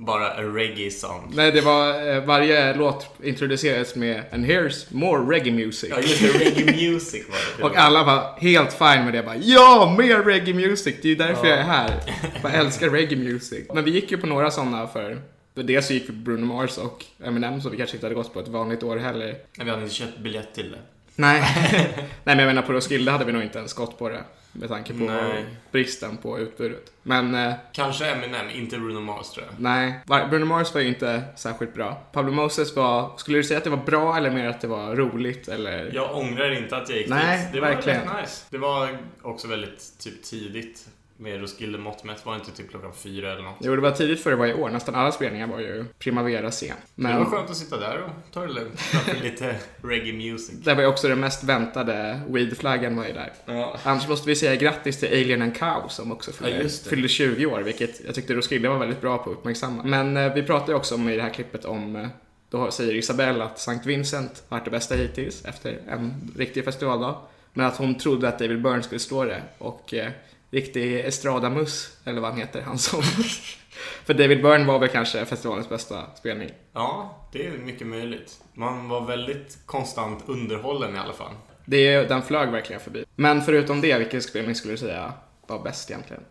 bara a reggae song. Nej, det var, eh, varje låt introducerades med And here's more reggae music. Ja just det, reggae music var det. Och alla var helt fine med det. Bara, ja, mer reggae music! Det är ju därför Ja. jag är här. Jag älskar reggae music. Men vi gick ju på några sådana för för dels så gick vi på Bruno Mars och Eminem så vi kanske inte hade gått på ett vanligt år heller. Nej, vi hade inte köpt biljett till det. Nej. Nej men jag menar på Roskilde hade vi nog inte ens gått på det. Med tanke på Nej. bristen på utbudet. Men eh, Kanske Eminem, inte Bruno Mars tror jag. nej, Bruno Mars var ju inte särskilt bra. Pablo Moses var, skulle du säga att det var bra eller mer att det var roligt eller? Jag ångrar inte att jag gick Nej, dit. Det var verkligen. nice. Det var också väldigt typ tidigt. Med Roskilde mått mätt var det inte typ klockan fyra eller något. Jo, det var tidigt för det var i år. Nästan alla spelningar var ju Primavera-scen. Men... Det var skönt att sitta där och ta det lugnt. Lite reggae music. Det var ju också den mest väntade weed-flaggan var ju där. Ja. Annars måste vi säga grattis till Alien and Cow som också fyllde, Ja, fyllde 20 år, vilket jag tyckte Roskilde var väldigt bra på att uppmärksamma. Men eh, vi pratade också om i det här klippet om, eh, då säger Isabelle att St. Vincent varit det bästa hittills efter en riktig festivaldag. Men att hon trodde att David Byrne skulle stå det och eh, riktig estradamus, eller vad han heter, han som... För David Byrne var väl kanske festivalens bästa spelning. Ja, det är mycket möjligt. Man var väldigt konstant underhållen i alla fall. Det, den flög verkligen förbi. Men förutom det, vilken spelning skulle du säga var bäst egentligen?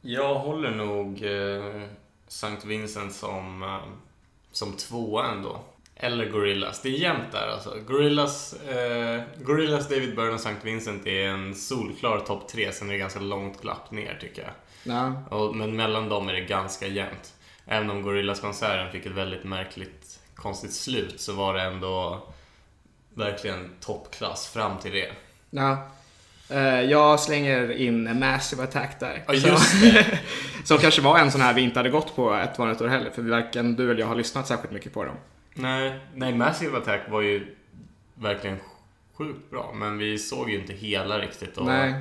Jag håller nog eh, St. Vincent som, eh, som tvåa ändå. Eller Gorillas. Det är jämnt där alltså. Gorillas, eh, Gorillas, David Byrne och St. Vincent är en solklar topp tre. Sen är det ganska långt glapp ner tycker jag. Ja. Och, men mellan dem är det ganska jämnt. Även om Gorillas-konserten fick ett väldigt märkligt, konstigt slut så var det ändå verkligen toppklass fram till det. Ja. Eh, Jag slänger in Massive Attack där. Ja, just det. Som kanske var en sån här vi inte hade gått på ett vanligt år heller. För varken du eller jag har lyssnat särskilt mycket på dem. Nej, nej, Massive Attack var ju verkligen sjukt bra. Men vi såg ju inte hela riktigt och Nej.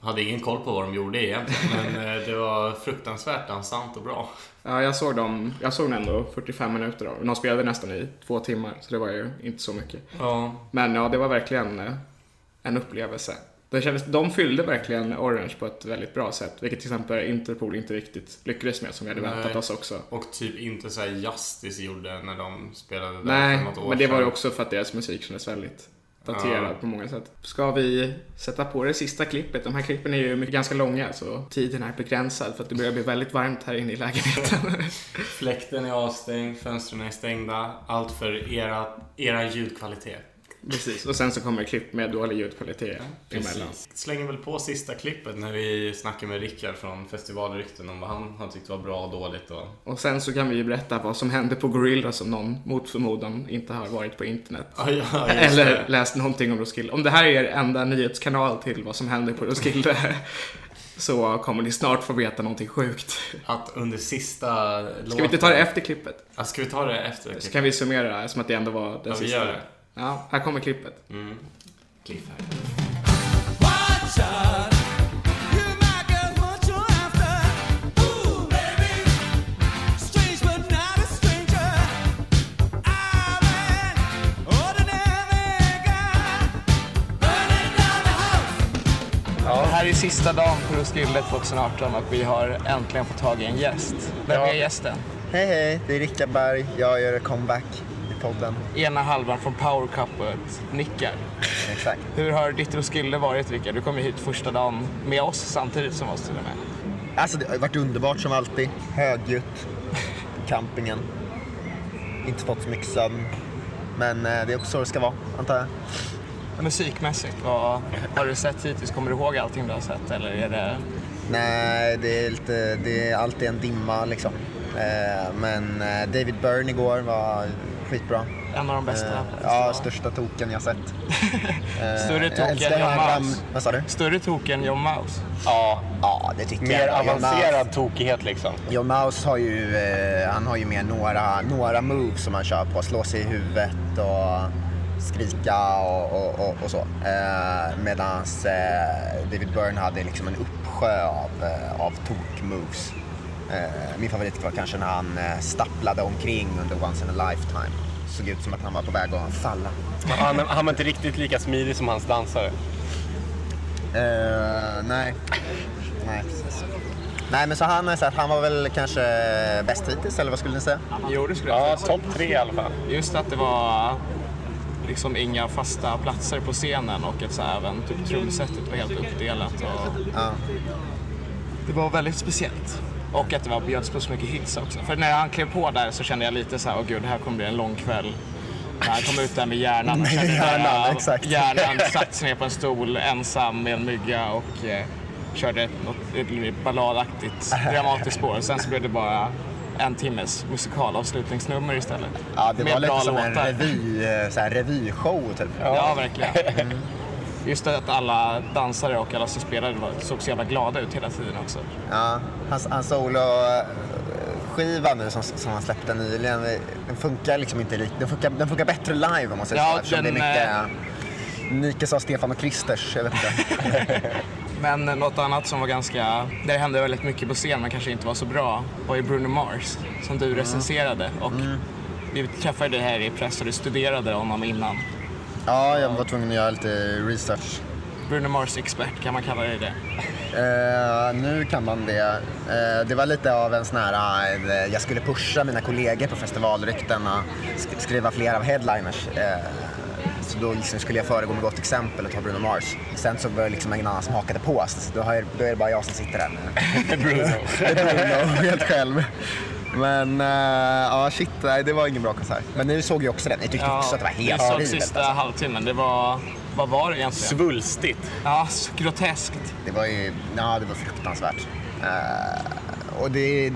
hade ingen koll på vad de gjorde egentligen. Men eh, det var fruktansvärt dansant och bra. Ja, jag såg dem, jag såg dem ändå 45 minuter av. De spelade nästan i två timmar, så det var ju inte så mycket. Ja. Men ja, det var verkligen eh, en upplevelse. Det kändes, de fyllde verkligen Orange på ett väldigt bra sätt, vilket till exempel Interpol inte riktigt lyckades med som vi hade väntat Nej. oss också. Och typ inte så Justice gjorde när de spelade där Nej, för något år men det var ju sedan. också för att deras musik kändes väldigt daterad Ja. på många sätt. Ska vi sätta på det sista klippet? De här klippen är ju mycket, ganska långa så tiden är begränsad för att det börjar bli väldigt varmt här inne i lägenheten. Fläkten är avstängd, fönstren är stängda. Allt för era, era ljudkvalitet. Precis, och sen så kommer klipp med dålig ljudkvalitet emellan. Slänger väl på sista klippet när vi snackar med Rickard från Festivalrykten om vad han har tyckt var bra och dåligt. Och... Och sen så kan vi ju berätta vad som hände på Gorilla som någon mot förmodan inte har varit på internet. Ja, ja, Eller det. läst någonting om Roskilde. Om det här är er enda nyhetskanal till vad som hände på Roskilde så kommer ni snart få veta någonting sjukt. Att under sista Ska vi inte ta det efter klippet? Ja, ska vi ta det efter? Så kan vi summera som att det ändå var den Ja, vi sista. gör det. Ja, här kommer klippet. Mm. Ja, det här är sista dagen på Roskilde 2018 och vi har äntligen fått tag i en gäst. Vem är gästen? Hej hej, det är Rickard Berg. Jag gör comeback podden. Ena halvan från Power Couplet, nickar. Exakt. Hur har ditt Roskilde varit Rickard? Du kom ju hit första dagen med oss samtidigt som oss till och med. Alltså det har varit underbart som alltid. Högljutt. Campingen. Inte fått så mycket sömn. Men eh, det är också så det ska vara, antar jag. Musikmässigt, vad har du sett hittills? Kommer du ihåg allting du har sett eller är det... Nej, det är, lite, det är alltid en dimma liksom. Eh, men eh, David Byrne igår var skitbra. En av de bästa Eh, ja, största token jag sett. Eh, Större jag tok älskar än John Mouse? Vad sa du? Större tok än John Mouse? Ja, ja det tycker Mer jag. John avancerad Mouse- tokighet liksom. John Mouse har ju, eh, han har ju mer några, några moves som han kör på. Slå sig i huvudet och skrika och, och, och, och så. Eh, Medan eh, David Byrne hade liksom en uppsjö av, eh, av tok-moves. Eh, min favorit var kanske när han eh, stapplade omkring under Once in a Lifetime. Såg ut som att han var på väg att falla. Han, han var inte riktigt lika smidig som hans dansare. Eh, nej. Nej, precis. Nej, men så han, har sagt, han var väl kanske bäst hittills, eller vad skulle ni säga? Jo, det skulle jag Ja, säga. topp tre i alla fall. Just att det var liksom inga fasta platser på scenen och att så här, även typ trumsetet var helt uppdelat. Och Ja. Det var väldigt speciellt. Och att det var bjöds på så mycket hits också. För när han klev på där så kände jag lite så här, åh gud, det här kommer bli en lång kväll. När han kom ut där med hjärnan. Med hjärnan, exakt. Hjärnan satt sig ner på en stol ensam med en mygga och eh, körde ett, något, ett balladaktigt dramatiskt spår. Sen så blev det bara en timmes musikalavslutningsnummer istället. Ja, det Med var lite som en låtar. revy, eh, så här, revyshow typ. Ja, verkligen. Just att alla dansare och alla som spelade såg så jävla glada ut hela tiden också. Ja, hans, hans solo-skiva nu som, som han släppte nyligen, den funkar liksom inte riktigt. Den funkar, den funkar bättre live om man säger Ja, så. den, det är eh, mycket... Nike sa Stefan och Kristers, jag vet inte. Men något annat som var ganska, där det hände väldigt mycket på scen men kanske inte var så bra var ju Bruno Mars som du recenserade. Och vi träffade dig här i press och du studerade honom innan. Ja, jag var tvungen att göra lite research. Bruno Mars-expert, kan man kalla dig det? Eh, nu kan man det. Eh, det var lite av en sån här, eh, jag skulle pusha mina kollegor på festivalryktena, sk- skriva fler av headliners. Så då liksom skulle jag föregå med gott exempel och ta Bruno Mars. Sen så var det liksom ingen annan som hakade på, så då, jag, då är det bara jag som sitter där med Bruno. Bruno, helt själv. Men eh, ja, shit, nej, det var ingen bra konsert. Men ni såg ju också den, ni tyckte också att det var helt Vi såg horribelt. sista alltså. halvtimmen. Det var... Vad var det egentligen? Svulstigt. Ja, groteskt. Det var ju, ja det var fruktansvärt. Eh, och det,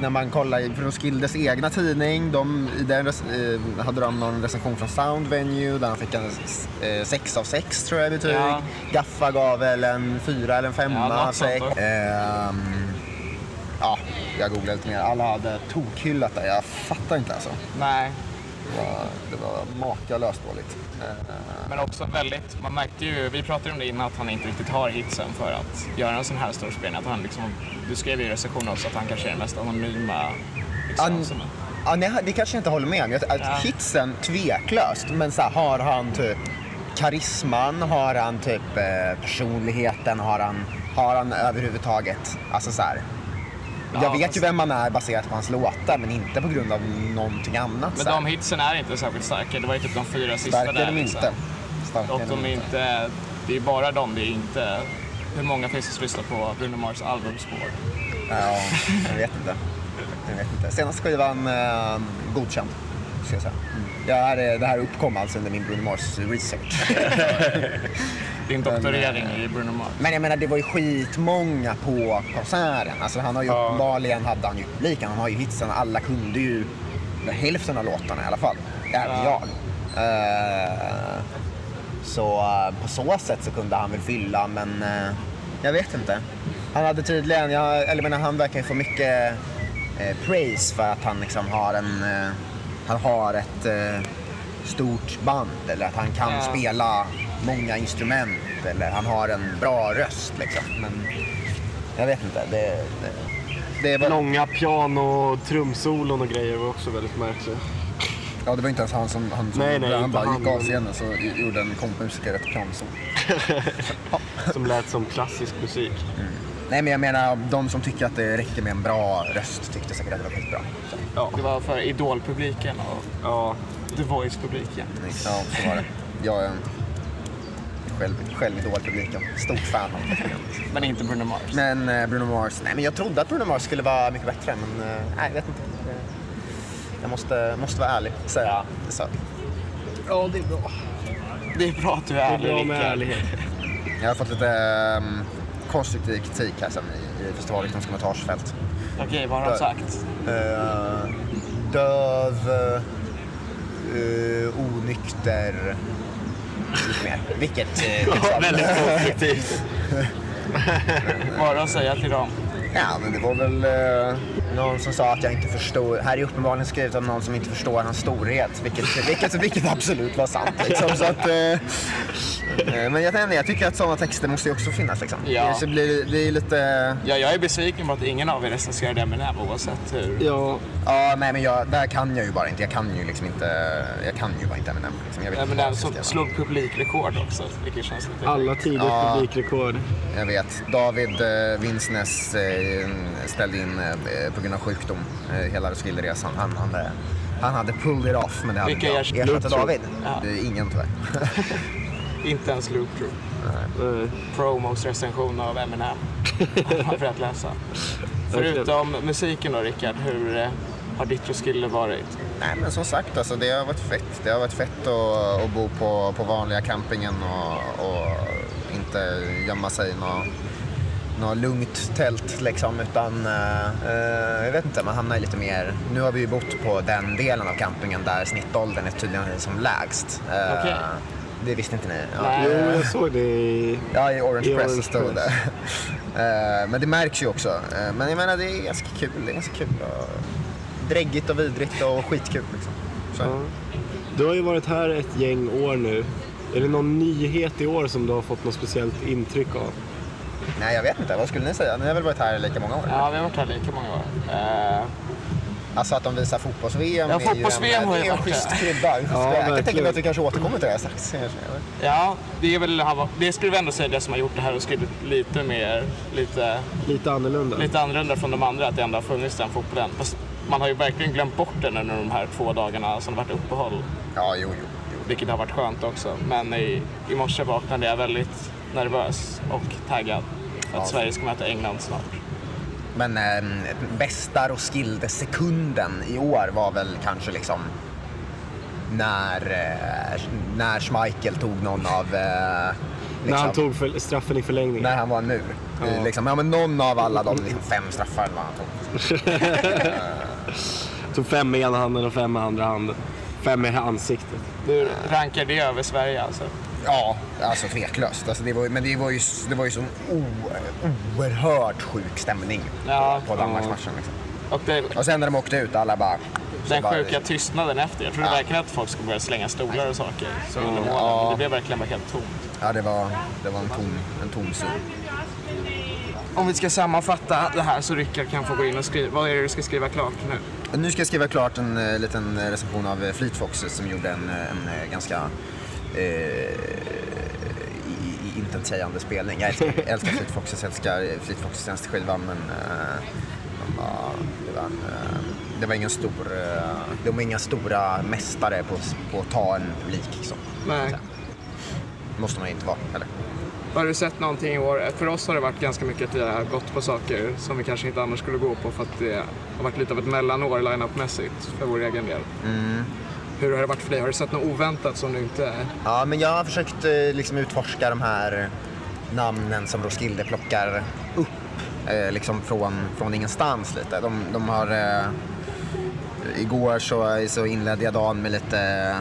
när man kollar i Roskildes egna tidning, de, i den eh, hade de någon recension från Sound Venue där han fick en eh, 6 av 6 tror jag betyg. Ja. Gaffa gav väl en 4 eller en 5 Ja, något av sånt 6. Jag googlade lite mer. Alla hade tokhyllat det. Jag fattar inte alltså. Nej. Det var, det var makalöst dåligt. Eh, Men också väldigt, man märkte ju, vi pratade om det innan, att han inte riktigt har hitsen för att göra en sån här stor spelning. Att han liksom, du skrev ju i recensionen också att han kanske är den mest anonyma. Liksom, An- som, Ja, nej, det kanske jag inte håller med om. Jag- Ja. Hitsen, tveklöst. Men så här, har han typ karisman? Har han typ eh, personligheten? Har han, har han överhuvudtaget... Alltså så här. Jag Ja, vet fast- ju vem han är baserat på hans låtar, men inte på grund av någonting annat. men de hitsen är inte särskilt starka. Det var ju typ de fyra sista Starka där. är de liksom. inte. Och de är inte. inte, det är bara de, det är inte... Hur många finns det som lyssnar på Bruno Mars albumspår? Ja, jag vet inte. Jag vet inte. Senaste skivan eh, godkänd, ska jag säga. Det här, är- det här uppkom alltså under min Bruno Mars research. Din doktorering i Bruno Mars. Men jag menar, det var ju skitmånga på konserten. Alltså han har ju uppenbarligen hade han ju publiken. Han har ju hitsen. Alla kunde ju hälften av låtarna i alla fall. Även jag. Eh, så eh, på så sätt så kunde han väl fylla, men eh, jag vet inte. Han hade tydligen, jag, eller menar, han verkar ju få mycket eh, praise för att han liksom har en, eh, han har ett eh, stort band eller att han kan Ja. spela många instrument eller han har en bra röst liksom. Men jag vet inte. Det, det, det var... Långa piano, trumsolon och grejer var också väldigt märkliga. Ja, det var inte ens han som, han som Nej, nej, han bara han, gick av scenen så gjorde en kompmusiker ett pianosol. Som lät som klassisk musik. Nej, men jag menar de som tycker att det räcker med en bra röst tyckte säkert att det var skitbra. Så. Ja. Det var för Idol-publiken och ja. The Voice-publiken. Ja, så var det. Jag är själv, själv Idol-publiken. Stort fan av det. Men inte Bruno Mars. Men eh, Bruno Mars, nej men jag trodde att Bruno Mars skulle vara mycket bättre men eh, nej, jag vet inte. Jag måste, måste vara ärlig och säga det sög. Ja, det är bra. Det är bra att du är ärlig, Rickard. Jag har fått lite um, konstruktiv kritik här sen i, i festivalryktens kommentarsfält. Okej, vad har de sagt? Eh, döv, uh, onykter, Vilket... eh, Väldigt konstruktivt. Vad har du att säga till dem? Ja, men det var väl eh, någon som sa att jag inte förstår. Här är uppenbarligen skrivet av någon som inte förstår hans storhet. Vilket, vilket, vilket absolut var sant. Liksom. Så att, eh, eh, men jag, inte, jag tycker att sådana texter måste ju också finnas. Liksom. Ja. Så blir, det är lite... Ja, jag är besviken på att ingen av er recenserade Eminem oavsett hur... Ja. Ja, nej, men jag, där kan jag ju bara inte. Jag kan ju liksom inte... Jag kan ju bara inte Eminem. Liksom. Jag vet inte Eminem jag som slog publikrekord också, vilket känns lite... Alla tiders Ja. publikrekord. Jag vet. David eh, Vinsnes eh, ställde in eh, på grund av sjukdom eh, hela Roskilderesan. Han, han, han hade pulled it off, men det hade Vilka inte jag. Ersatte David? Ja. Det är ingen tyvärr. Inte ens Loop Crew. Promos recension av Eminem. man fått läsa. Förutom musiken då, Rickard, hur eh, har ditt Roskilde varit? Nej, men som sagt, alltså, det har varit fett. Det har varit fett att, att bo på, på vanliga campingen och, och inte gömma sig i något, något lugnt tält liksom. Utan, eh, eh, jag vet inte, man hamnar i lite mer... Nu har vi ju bott på den delen av campingen där snittåldern är tydligen som lägst. Eh, Okej. Det visste inte ni? Jo, jag såg det i... Ja, i Orange I Press Orange stod det. Press. Eh, Men det märks ju också. Eh, Men jag menar, det är ganska kul. Det är ganska kul. och Dräggigt och vidrigt och skitkul liksom. Så. Ja. Du har ju varit här ett gäng år nu. Är det någon nyhet i år som du har fått något speciellt intryck av? Nej, jag vet inte. Vad skulle ni säga? Ni har väl varit här lika många år? Ja, vi har varit här lika många år. Eh, Alltså att de visar fotbolls-VM Ja, är ju fotbolls-VM en, har ju det är en schysst det. krydda. Ja, jag kan tänka mig att vi kanske återkommer till det här strax. Ja, det är väl, det skulle vi ändå säga det som har gjort det här och skrivit lite mer, lite, Lite annorlunda. lite annorlunda från de andra, att det ändå har funnits den fotbollen. Fast man har ju verkligen glömt bort den under de här två dagarna som det varit uppehåll. Ja, jo, jo. Vilket har varit skönt också. Men i, i morse vaknade jag väldigt nervös och taggad för att Ja. Sverige ska möta England snart. Men eh, bästa Roskilde-sekunden i år var väl kanske liksom när, eh, när Schmeichel tog någon av... Eh, När han tog för, straffen i förlängningen. När han var nu. Ja. I, liksom, ja, men någon av alla de liksom, fem straffar eller vad han tog. Tog fem med ena handen och fem med andra handen. Fem i ansiktet. Du rankar det över Sverige alltså? Ja, alltså tveklöst. Alltså, det var, men det var ju, det var ju sån oerhört sjuk stämning Ja. på Danmarksmatchen. Liksom. Och, det, och sen när de åkte ut, alla bara... den bara- sjuka tystnaden efter. Jag trodde Ja. verkligen att folk skulle börja slänga stolar och saker. Så målen. Ja. Det blev verkligen bara helt tomt. Ja, det var, det var en tom, en tom zon. Om vi ska sammanfatta det här så Rickard kan få gå in och skriva. Vad är det du ska skriva klart nu? Nu ska jag skriva klart en eh, liten eh, recension av eh, Fleet Foxes som gjorde en, eh, en eh, ganska eh, i- i- intetsägande spelning. Jag älskar, jag älskar Fleet Foxes, älskar eh, Fleet Foxes senaste skiva men eh, var, det, var en, eh, det var ingen stor, eh, de var inga stora mästare på, på att ta en publik. Liksom. Nej. måste man inte vara, eller? Har du sett någonting i år? För oss har det varit ganska mycket att vi har gått på saker som vi kanske inte annars skulle gå på för att det har varit lite av ett mellanår line-up-mässigt för vår egen del. Mm. Hur har det varit för dig? Har du sett något oväntat som du inte... Ja, men jag har försökt eh, liksom utforska de här namnen som Roskilde plockar upp eh, liksom från, från ingenstans lite. De, de har... Eh, igår så, så inledde jag dagen med lite,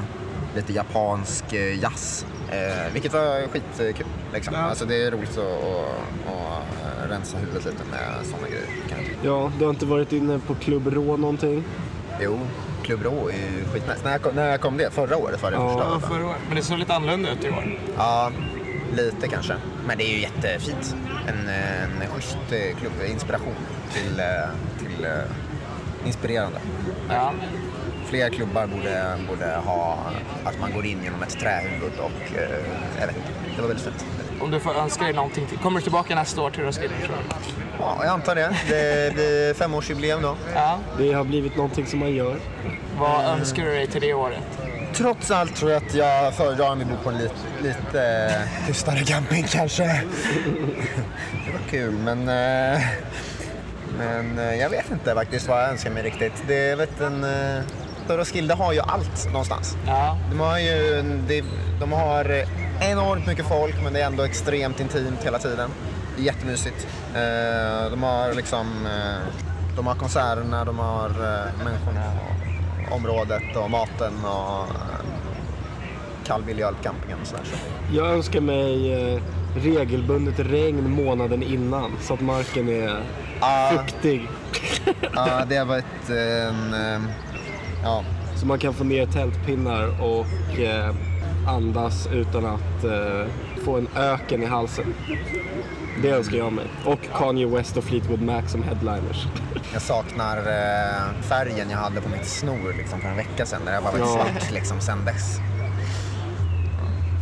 lite japansk jazz. Eh, vilket var skitkul. Liksom. Alltså, det är roligt att, att, att rensa huvudet lite med sådana grejer. kan jag tycka. Ja, du har inte varit inne på Klubb Rå någonting? Jo, Klubb Rå är ju skitnice. När, kom- när kom det? Förra året var det första Ja, året, va? förra året. Men det såg lite annorlunda ut i år. Ja, lite kanske. Men det är ju jättefint. En, en schysst eh, klubb. Inspiration till, eh, till eh, inspirerande. Ja. Fler klubbar borde, borde ha att man går in genom ett trähuvud och jag vet inte. Det var väldigt fint. Om du får önska dig någonting till. Kommer du tillbaka nästa år till Roskilde? Ja, jag antar det. Det blir femårsjubileum då. Ja. Det har blivit någonting som man gör. Vad önskar du dig till det året? Trots allt tror jag att jag föredrar om vi bor på en lite, lite eh, tystare camping kanske. Det var kul men, eh, men eh, jag vet inte faktiskt vad jag önskar mig riktigt. Det är vet en, eh, Roskilde har ju allt någonstans. Ja. De har ju det- de har enormt mycket folk men det är ändå extremt intimt hela tiden. Det är jättemysigt. Eh, De har liksom eh, de har konserterna, de har eh, människorna området och maten och öl på campingen och sådär. Så. Jag önskar mig regelbundet regn månaden innan så att marken är fuktig. Ja, det har varit en... Ja. Så man kan få ner tältpinnar och eh, andas utan att eh, få en öken i halsen. Det önskar jag mig. Och Kanye West och Fleetwood Mac som headliners. Jag saknar eh, färgen jag hade på mitt snor liksom, för en vecka sedan när jag var väldigt Ja. svart liksom, sen dess.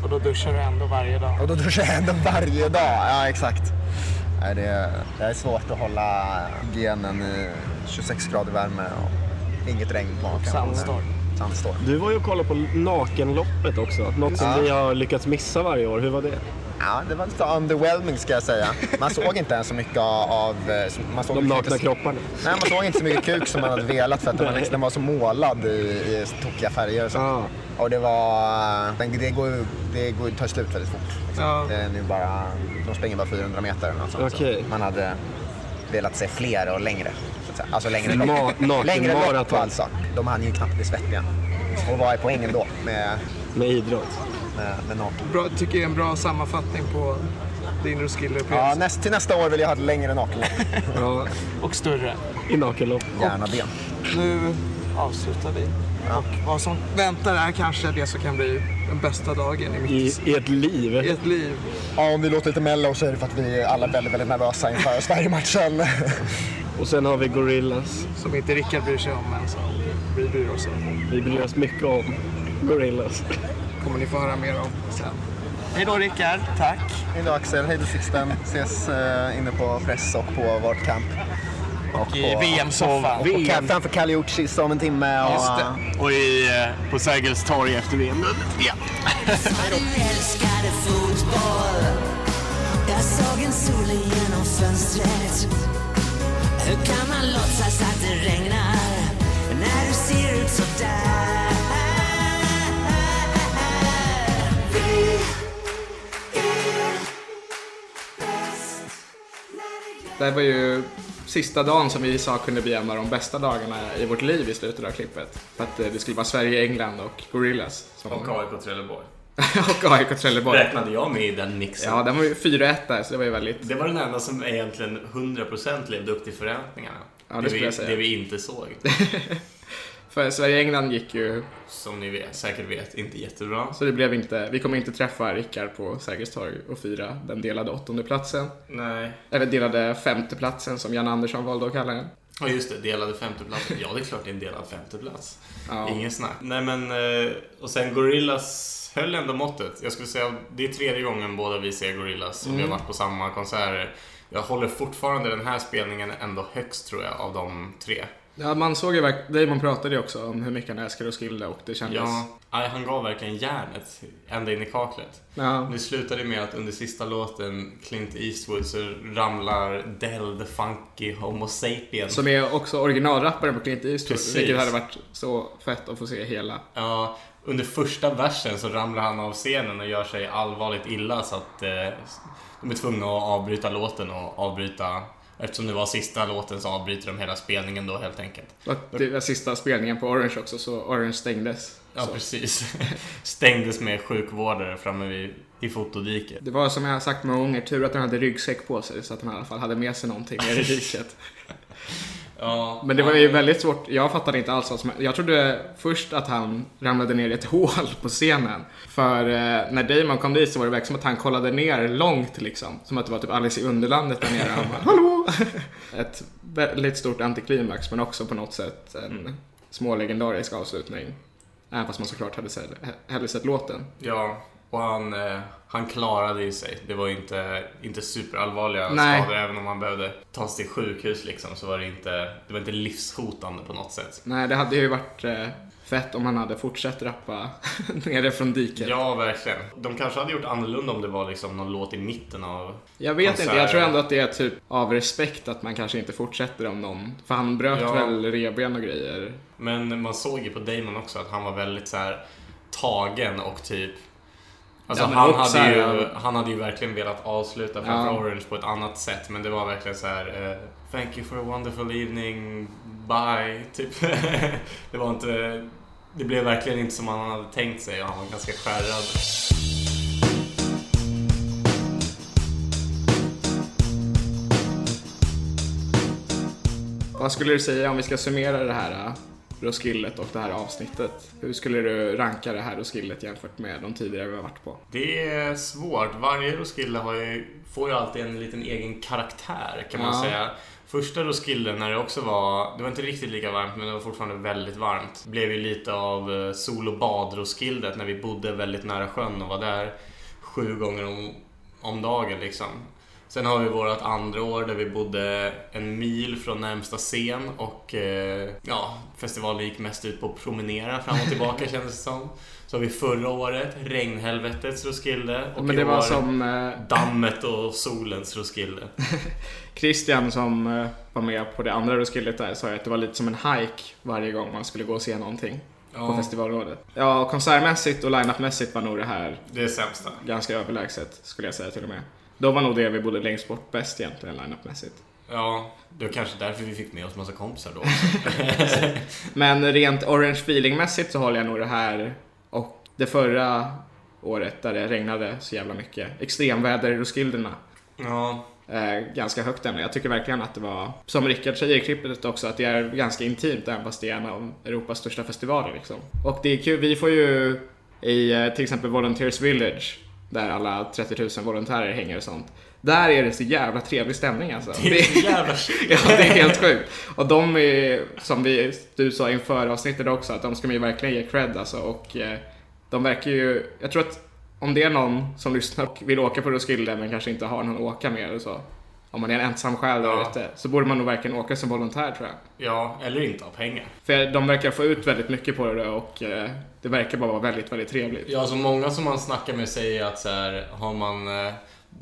Och då duschar du ändå varje dag? Och då duschar jag ändå varje dag. Ja, exakt. Nej, det, är, det är svårt att hålla genen i 26 grader värme och inget regn på magen. Sandstorm. Sandstorm. Du var ju och kollade på Nakenloppet också. Något som Ja. vi har lyckats missa varje år. Hur var det? Ja, det var lite underwhelming ska jag säga. Man såg inte ens så mycket av... eh, Man såg De inte nakna så- kropparna. Nej, man såg inte så mycket kuk som man hade velat för att den var, liksom, den var så målad i, i tokiga färger. Och, så. och det var... Den, det går det går, tar slut väldigt fort. Liksom. Ja. Det är nu bara, de springer bara 400 meter eller något sånt. Okej. Så man hade velat se fler och längre. Så att säga. Alltså längre Ma- lopp. nakenmaraton. längre lopp alltså. De hann ju knappt bli svettiga. Och vad är poängen då med, med idrott? Med, med naken. Bra, tycker jag är en bra sammanfattning på din Roskilde-upplevelse. Ja, näst, till nästa år vill jag ha ett längre nakenlopp. Ja. Och större. I nakenlopp. Gärna det. Nu avslutar vi. Och vad som väntar är kanske det som kan bli den bästa dagen i mitt I, I ett liv. I ett liv. Ja, om vi låter lite mellow så är det för att vi är alla väldigt, väldigt nervösa inför Sverige-matchen. Och sen har vi Gorillas. Som inte Rickard bryr sig om, men som vi bryr oss om. Vi bryr oss mycket om Gorillas. kommer ni få höra mer om sen. Hej då Rickard, tack. Hej då Axel, hej då Sixten. Ses eh, inne på press och på vårt camp. Och i på- VM-soffan. Och på camp framför Kaliucis om en timme. Och, Just det. Och i, eh, på Sergels torg efter VM-guldet. Ja. Du älskade fotboll Jag såg en sol genom fönstret Hur kan man låtsas att det regnar När du ser ut sådär Vi är bäst Det här var ju sista dagen som vi sa kunde bli en av de bästa dagarna i vårt liv i slutet av klippet. För att eh, det skulle vara Sverige, England och Gorillas. Som... Och AIK Trelleborg. och AIK Trelleborg. Räknade jag med i den mixen. Ja, den var ju 4-1 där, så det var ju väldigt... Det var den enda som egentligen 100% levde upp till förväntningarna. Ja, det det, vi, det vi inte såg. För Sverige-England gick ju... Som ni vet, säkert vet, inte jättebra. Så det blev inte... Vi kommer inte träffa Rickard på Sergels torg och fira den delade åttonde platsen. Nej. Eller delade femteplatsen som Jan Andersson valde att kalla den. Ja just det, delade femteplats. Ja det är klart det är en delad femteplats. Ja. Ingen snack. Nej men, eh, och sen Gorillas höll ändå måttet. Jag skulle säga det är tredje gången båda vi ser Gorillas vi Mm. har varit på samma konserter. Jag håller fortfarande den här spelningen ändå högst tror jag av de tre. Ja, man såg ju verkligen... Damon pratade ju också om hur mycket han älskade Roskilde och det kändes... Ja, han gav verkligen järnet ända in i kaklet. Ja. Det slutade med att under sista låten, Clint Eastwood, så ramlar Del the Funky Homo Sapien. Som är också originalrapparen på Clint Eastwood. Precis. Vilket hade varit så fett att få se hela. Ja, under första versen så ramlar han av scenen och gör sig allvarligt illa så att eh, de är tvungna att avbryta låten och avbryta Eftersom det var sista låten så avbryter de hela spelningen då helt enkelt. Och det var sista spelningen på Orange också, så Orange stängdes. Ja, så. precis. Stängdes med sjukvårdare framme vid, i fotodiket. Det var som jag har sagt många gånger, tur att han hade ryggsäck på sig så att han i alla fall hade med sig någonting i diket. Ja, Men det var ju väldigt svårt, jag fattade inte alls vad som Jag trodde först att han ramlade ner i ett hål på scenen. För eh, när Damon kom dit så var det verkligen som att han kollade ner långt liksom. Som att det var typ Alice i Underlandet där nere. Han bara, Hallå! Ett väldigt stort antiklimax men också på något sätt en smålegendarisk avslutning. Även fast man såklart hade sett, hellre sett låten. Ja, och han, eh, han klarade ju sig. Det var inte, inte superallvarliga Nej. skador. Även om han behövde tas till sjukhus liksom, så var det inte, det var inte livshotande på något sätt. Nej, det hade ju varit eh, fett om han hade fortsatt rappa nere från diket. Ja, verkligen. De kanske hade gjort annorlunda om det var liksom någon låt i mitten av Jag vet inte, jag tror ändå att det är typ av respekt att man kanske inte fortsätter om någon. För han bröt Ja. väl revben och grejer. Men man såg ju på Damon också att han var väldigt så här tagen och typ Alltså Ja, han, hade ju, han hade ju verkligen velat avsluta framför Ja. Orange på ett annat sätt men det var verkligen så här eh, Thank you for a wonderful evening, bye, typ. det var inte Det blev verkligen inte som han hade tänkt sig och han var ganska skärrad. Vad skulle du säga om vi ska summera det här äh, Roskildet och det här avsnittet? Hur skulle du ranka det här Roskildet jämfört med de tidigare vi har varit på? Det är svårt. Varje Roskilde ju, får ju alltid en liten egen karaktär kan man Ja. säga. Första Roskilde när det också var, det var inte riktigt lika varmt men det var fortfarande väldigt varmt. Blev ju lite av eh, sol och bad Roskildet när vi bodde väldigt nära sjön och var där sju gånger om, om dagen liksom. Sen har vi vårt andra år där vi bodde en mil från närmsta scen och eh, ja, festivalen gick mest ut på att promenera fram och tillbaka kändes det som. Så har vi förra året regnhelvetets Roskilde och Men i det var år som, eh, dammet och solens Roskilde. Christian som eh, var med på det andra Roskildet där sa att det var lite som en hike varje gång man skulle gå och se någonting på Ja. festivalrådet. Ja, konsertmässigt och line-up-mässigt var nog det här Det sämsta. ganska överlägset skulle jag säga till och med. Då var nog det vi bodde längst bort bäst egentligen line-up-mässigt. Ja, det var kanske därför vi fick med oss massa kompisar då. Men rent orange feeling-mässigt så håller jag nog det här och det förra året där det regnade så jävla mycket. Extremväder i Roskilderna. Ja. Eh, ganska högt ämne. Jag tycker verkligen att det var, som Rickard säger i klippet också, att det är ganska intimt även fast det är en av Europas största festivaler liksom. Och det är kul, vi får ju i eh, till exempel Volunteers Village där alla 30 000 volontärer hänger och sånt. Där är det så jävla trevlig stämning alltså. Det är så jävla Ja, det är helt sjukt. Och de är, som vi, du sa inför avsnittet också, att de ska man ju verkligen ge cred alltså. Och eh, de verkar ju, jag tror att om det är någon som lyssnar och vill åka på Roskilde men kanske inte har någon att åka med eller så. Om man är en ensam själ där Ja. ute. Så borde man nog verkligen åka som volontär tror jag. Ja, eller inte ha pengar. För de verkar få ut väldigt mycket på det och eh, det verkar bara vara väldigt, väldigt trevligt. Ja, så många som man snackar med säger att så här, har man eh,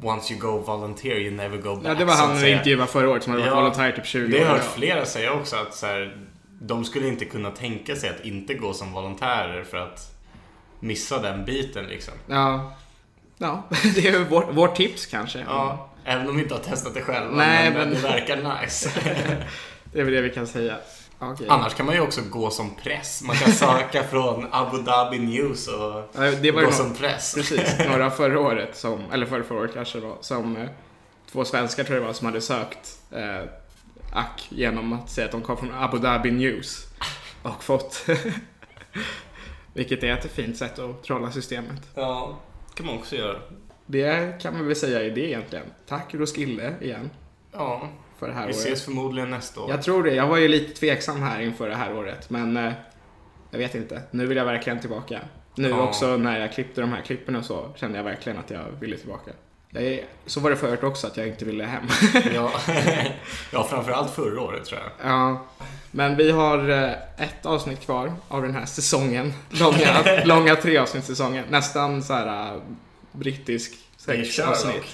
Once you go volunteer you never go back. Ja, det var han vi intervjuade förra året som hade varit volontär typ 20 Det har jag år. hört flera säga också att så här, de skulle inte kunna tänka sig att inte gå som volontärer för att missa den biten liksom. Ja, ja det är vårt, vårt tips kanske. Ja, även om vi inte har testat det själva. Nej, men, men- det verkar nice. Det är väl det vi kan säga. Okej. Annars kan man ju också gå som press. Man kan söka från Abu Dhabi News och det var gå ju som press. Precis, några förra året, som, eller förra, förra året kanske det var, som eh, två svenskar tror jag det var som hade sökt eh, ack genom att säga att de kom från Abu Dhabi News och fått vilket är ett fint sätt att trolla systemet. Ja, kan man också göra. Det kan man väl säga är det egentligen. Tack Roskilde igen. Ja, för det här vi året. ses förmodligen nästa år. Jag tror det. Jag var ju lite tveksam här inför det här året, men eh, jag vet inte. Nu vill jag verkligen tillbaka. Nu Ja. också när jag klippte de här klippen och så kände jag verkligen att jag ville tillbaka. Jag så var det förut också, att jag inte ville hem. Ja. ja, framförallt förra året tror jag. ja. Men vi har eh, ett avsnitt kvar av den här säsongen. Långa, långa treavsnittssäsongen. Nästan så här eh, brittisk dock.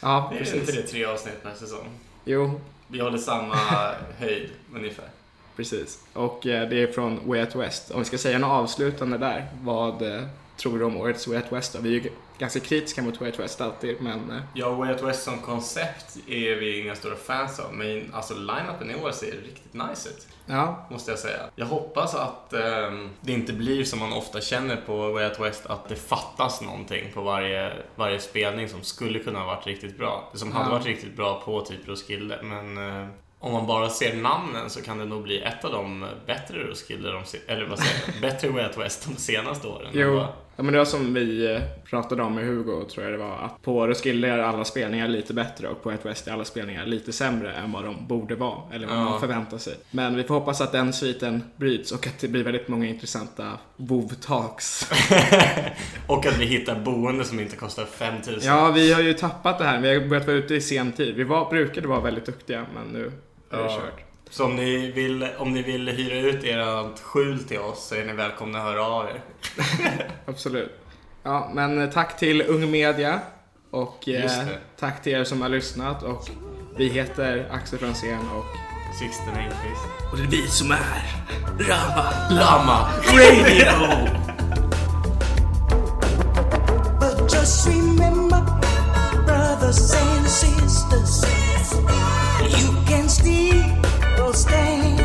Ja, Är precis. inte det tre avsnitt per säsong? Jo, Vi håller samma höjd ungefär. Precis. Och eh, det är från Way Out West. Om vi ska säga något avslutande där, vad eh, tror du om årets Way Out West då? Vi är ganska kritiska mot Way Out West alltid, men eh, Ja, Way Out West som koncept är vi inga stora fans av, men alltså line-upen i år ser riktigt nice ut. ja, Måste jag säga. Jag hoppas att ehm, det inte blir som man ofta känner på Way Out West, att det fattas någonting på varje, varje spelning som skulle kunna ha varit riktigt bra. Som hade Ja. varit riktigt bra på typ Roskilde, men eh, om man bara ser namnen så kan det nog bli ett av de bättre Roskilde, eller vad säger jag, bättre Way Out West de senaste åren. jo. Ja, men det var som vi eh, pratade om med Hugo, tror jag det var, att på Roskilde är alla spelningar lite bättre och på Out West är alla spelningar lite sämre än vad de borde vara, eller vad Ja. man förväntar sig. Men vi får hoppas att den sviten bryts och att det blir väldigt många intressanta WoW-talks. Och att vi hittar boende som inte kostar 5000. Ja, vi har ju tappat det här. Vi har börjat vara ute i sen tid. Vi var, brukade vara väldigt duktiga, men nu är det Ja. kört. Så om ni, vill, om ni vill hyra ut ert skjul till oss så är ni välkomna att höra av er. Absolut. Ja, men eh, tack till Ung Media och eh, tack till er som har lyssnat och vi heter Axel Franzén och Sixten Engqvist. Och det är vi som är Rama Lama Radio! But just remember, brothers and sisters, you can still stay.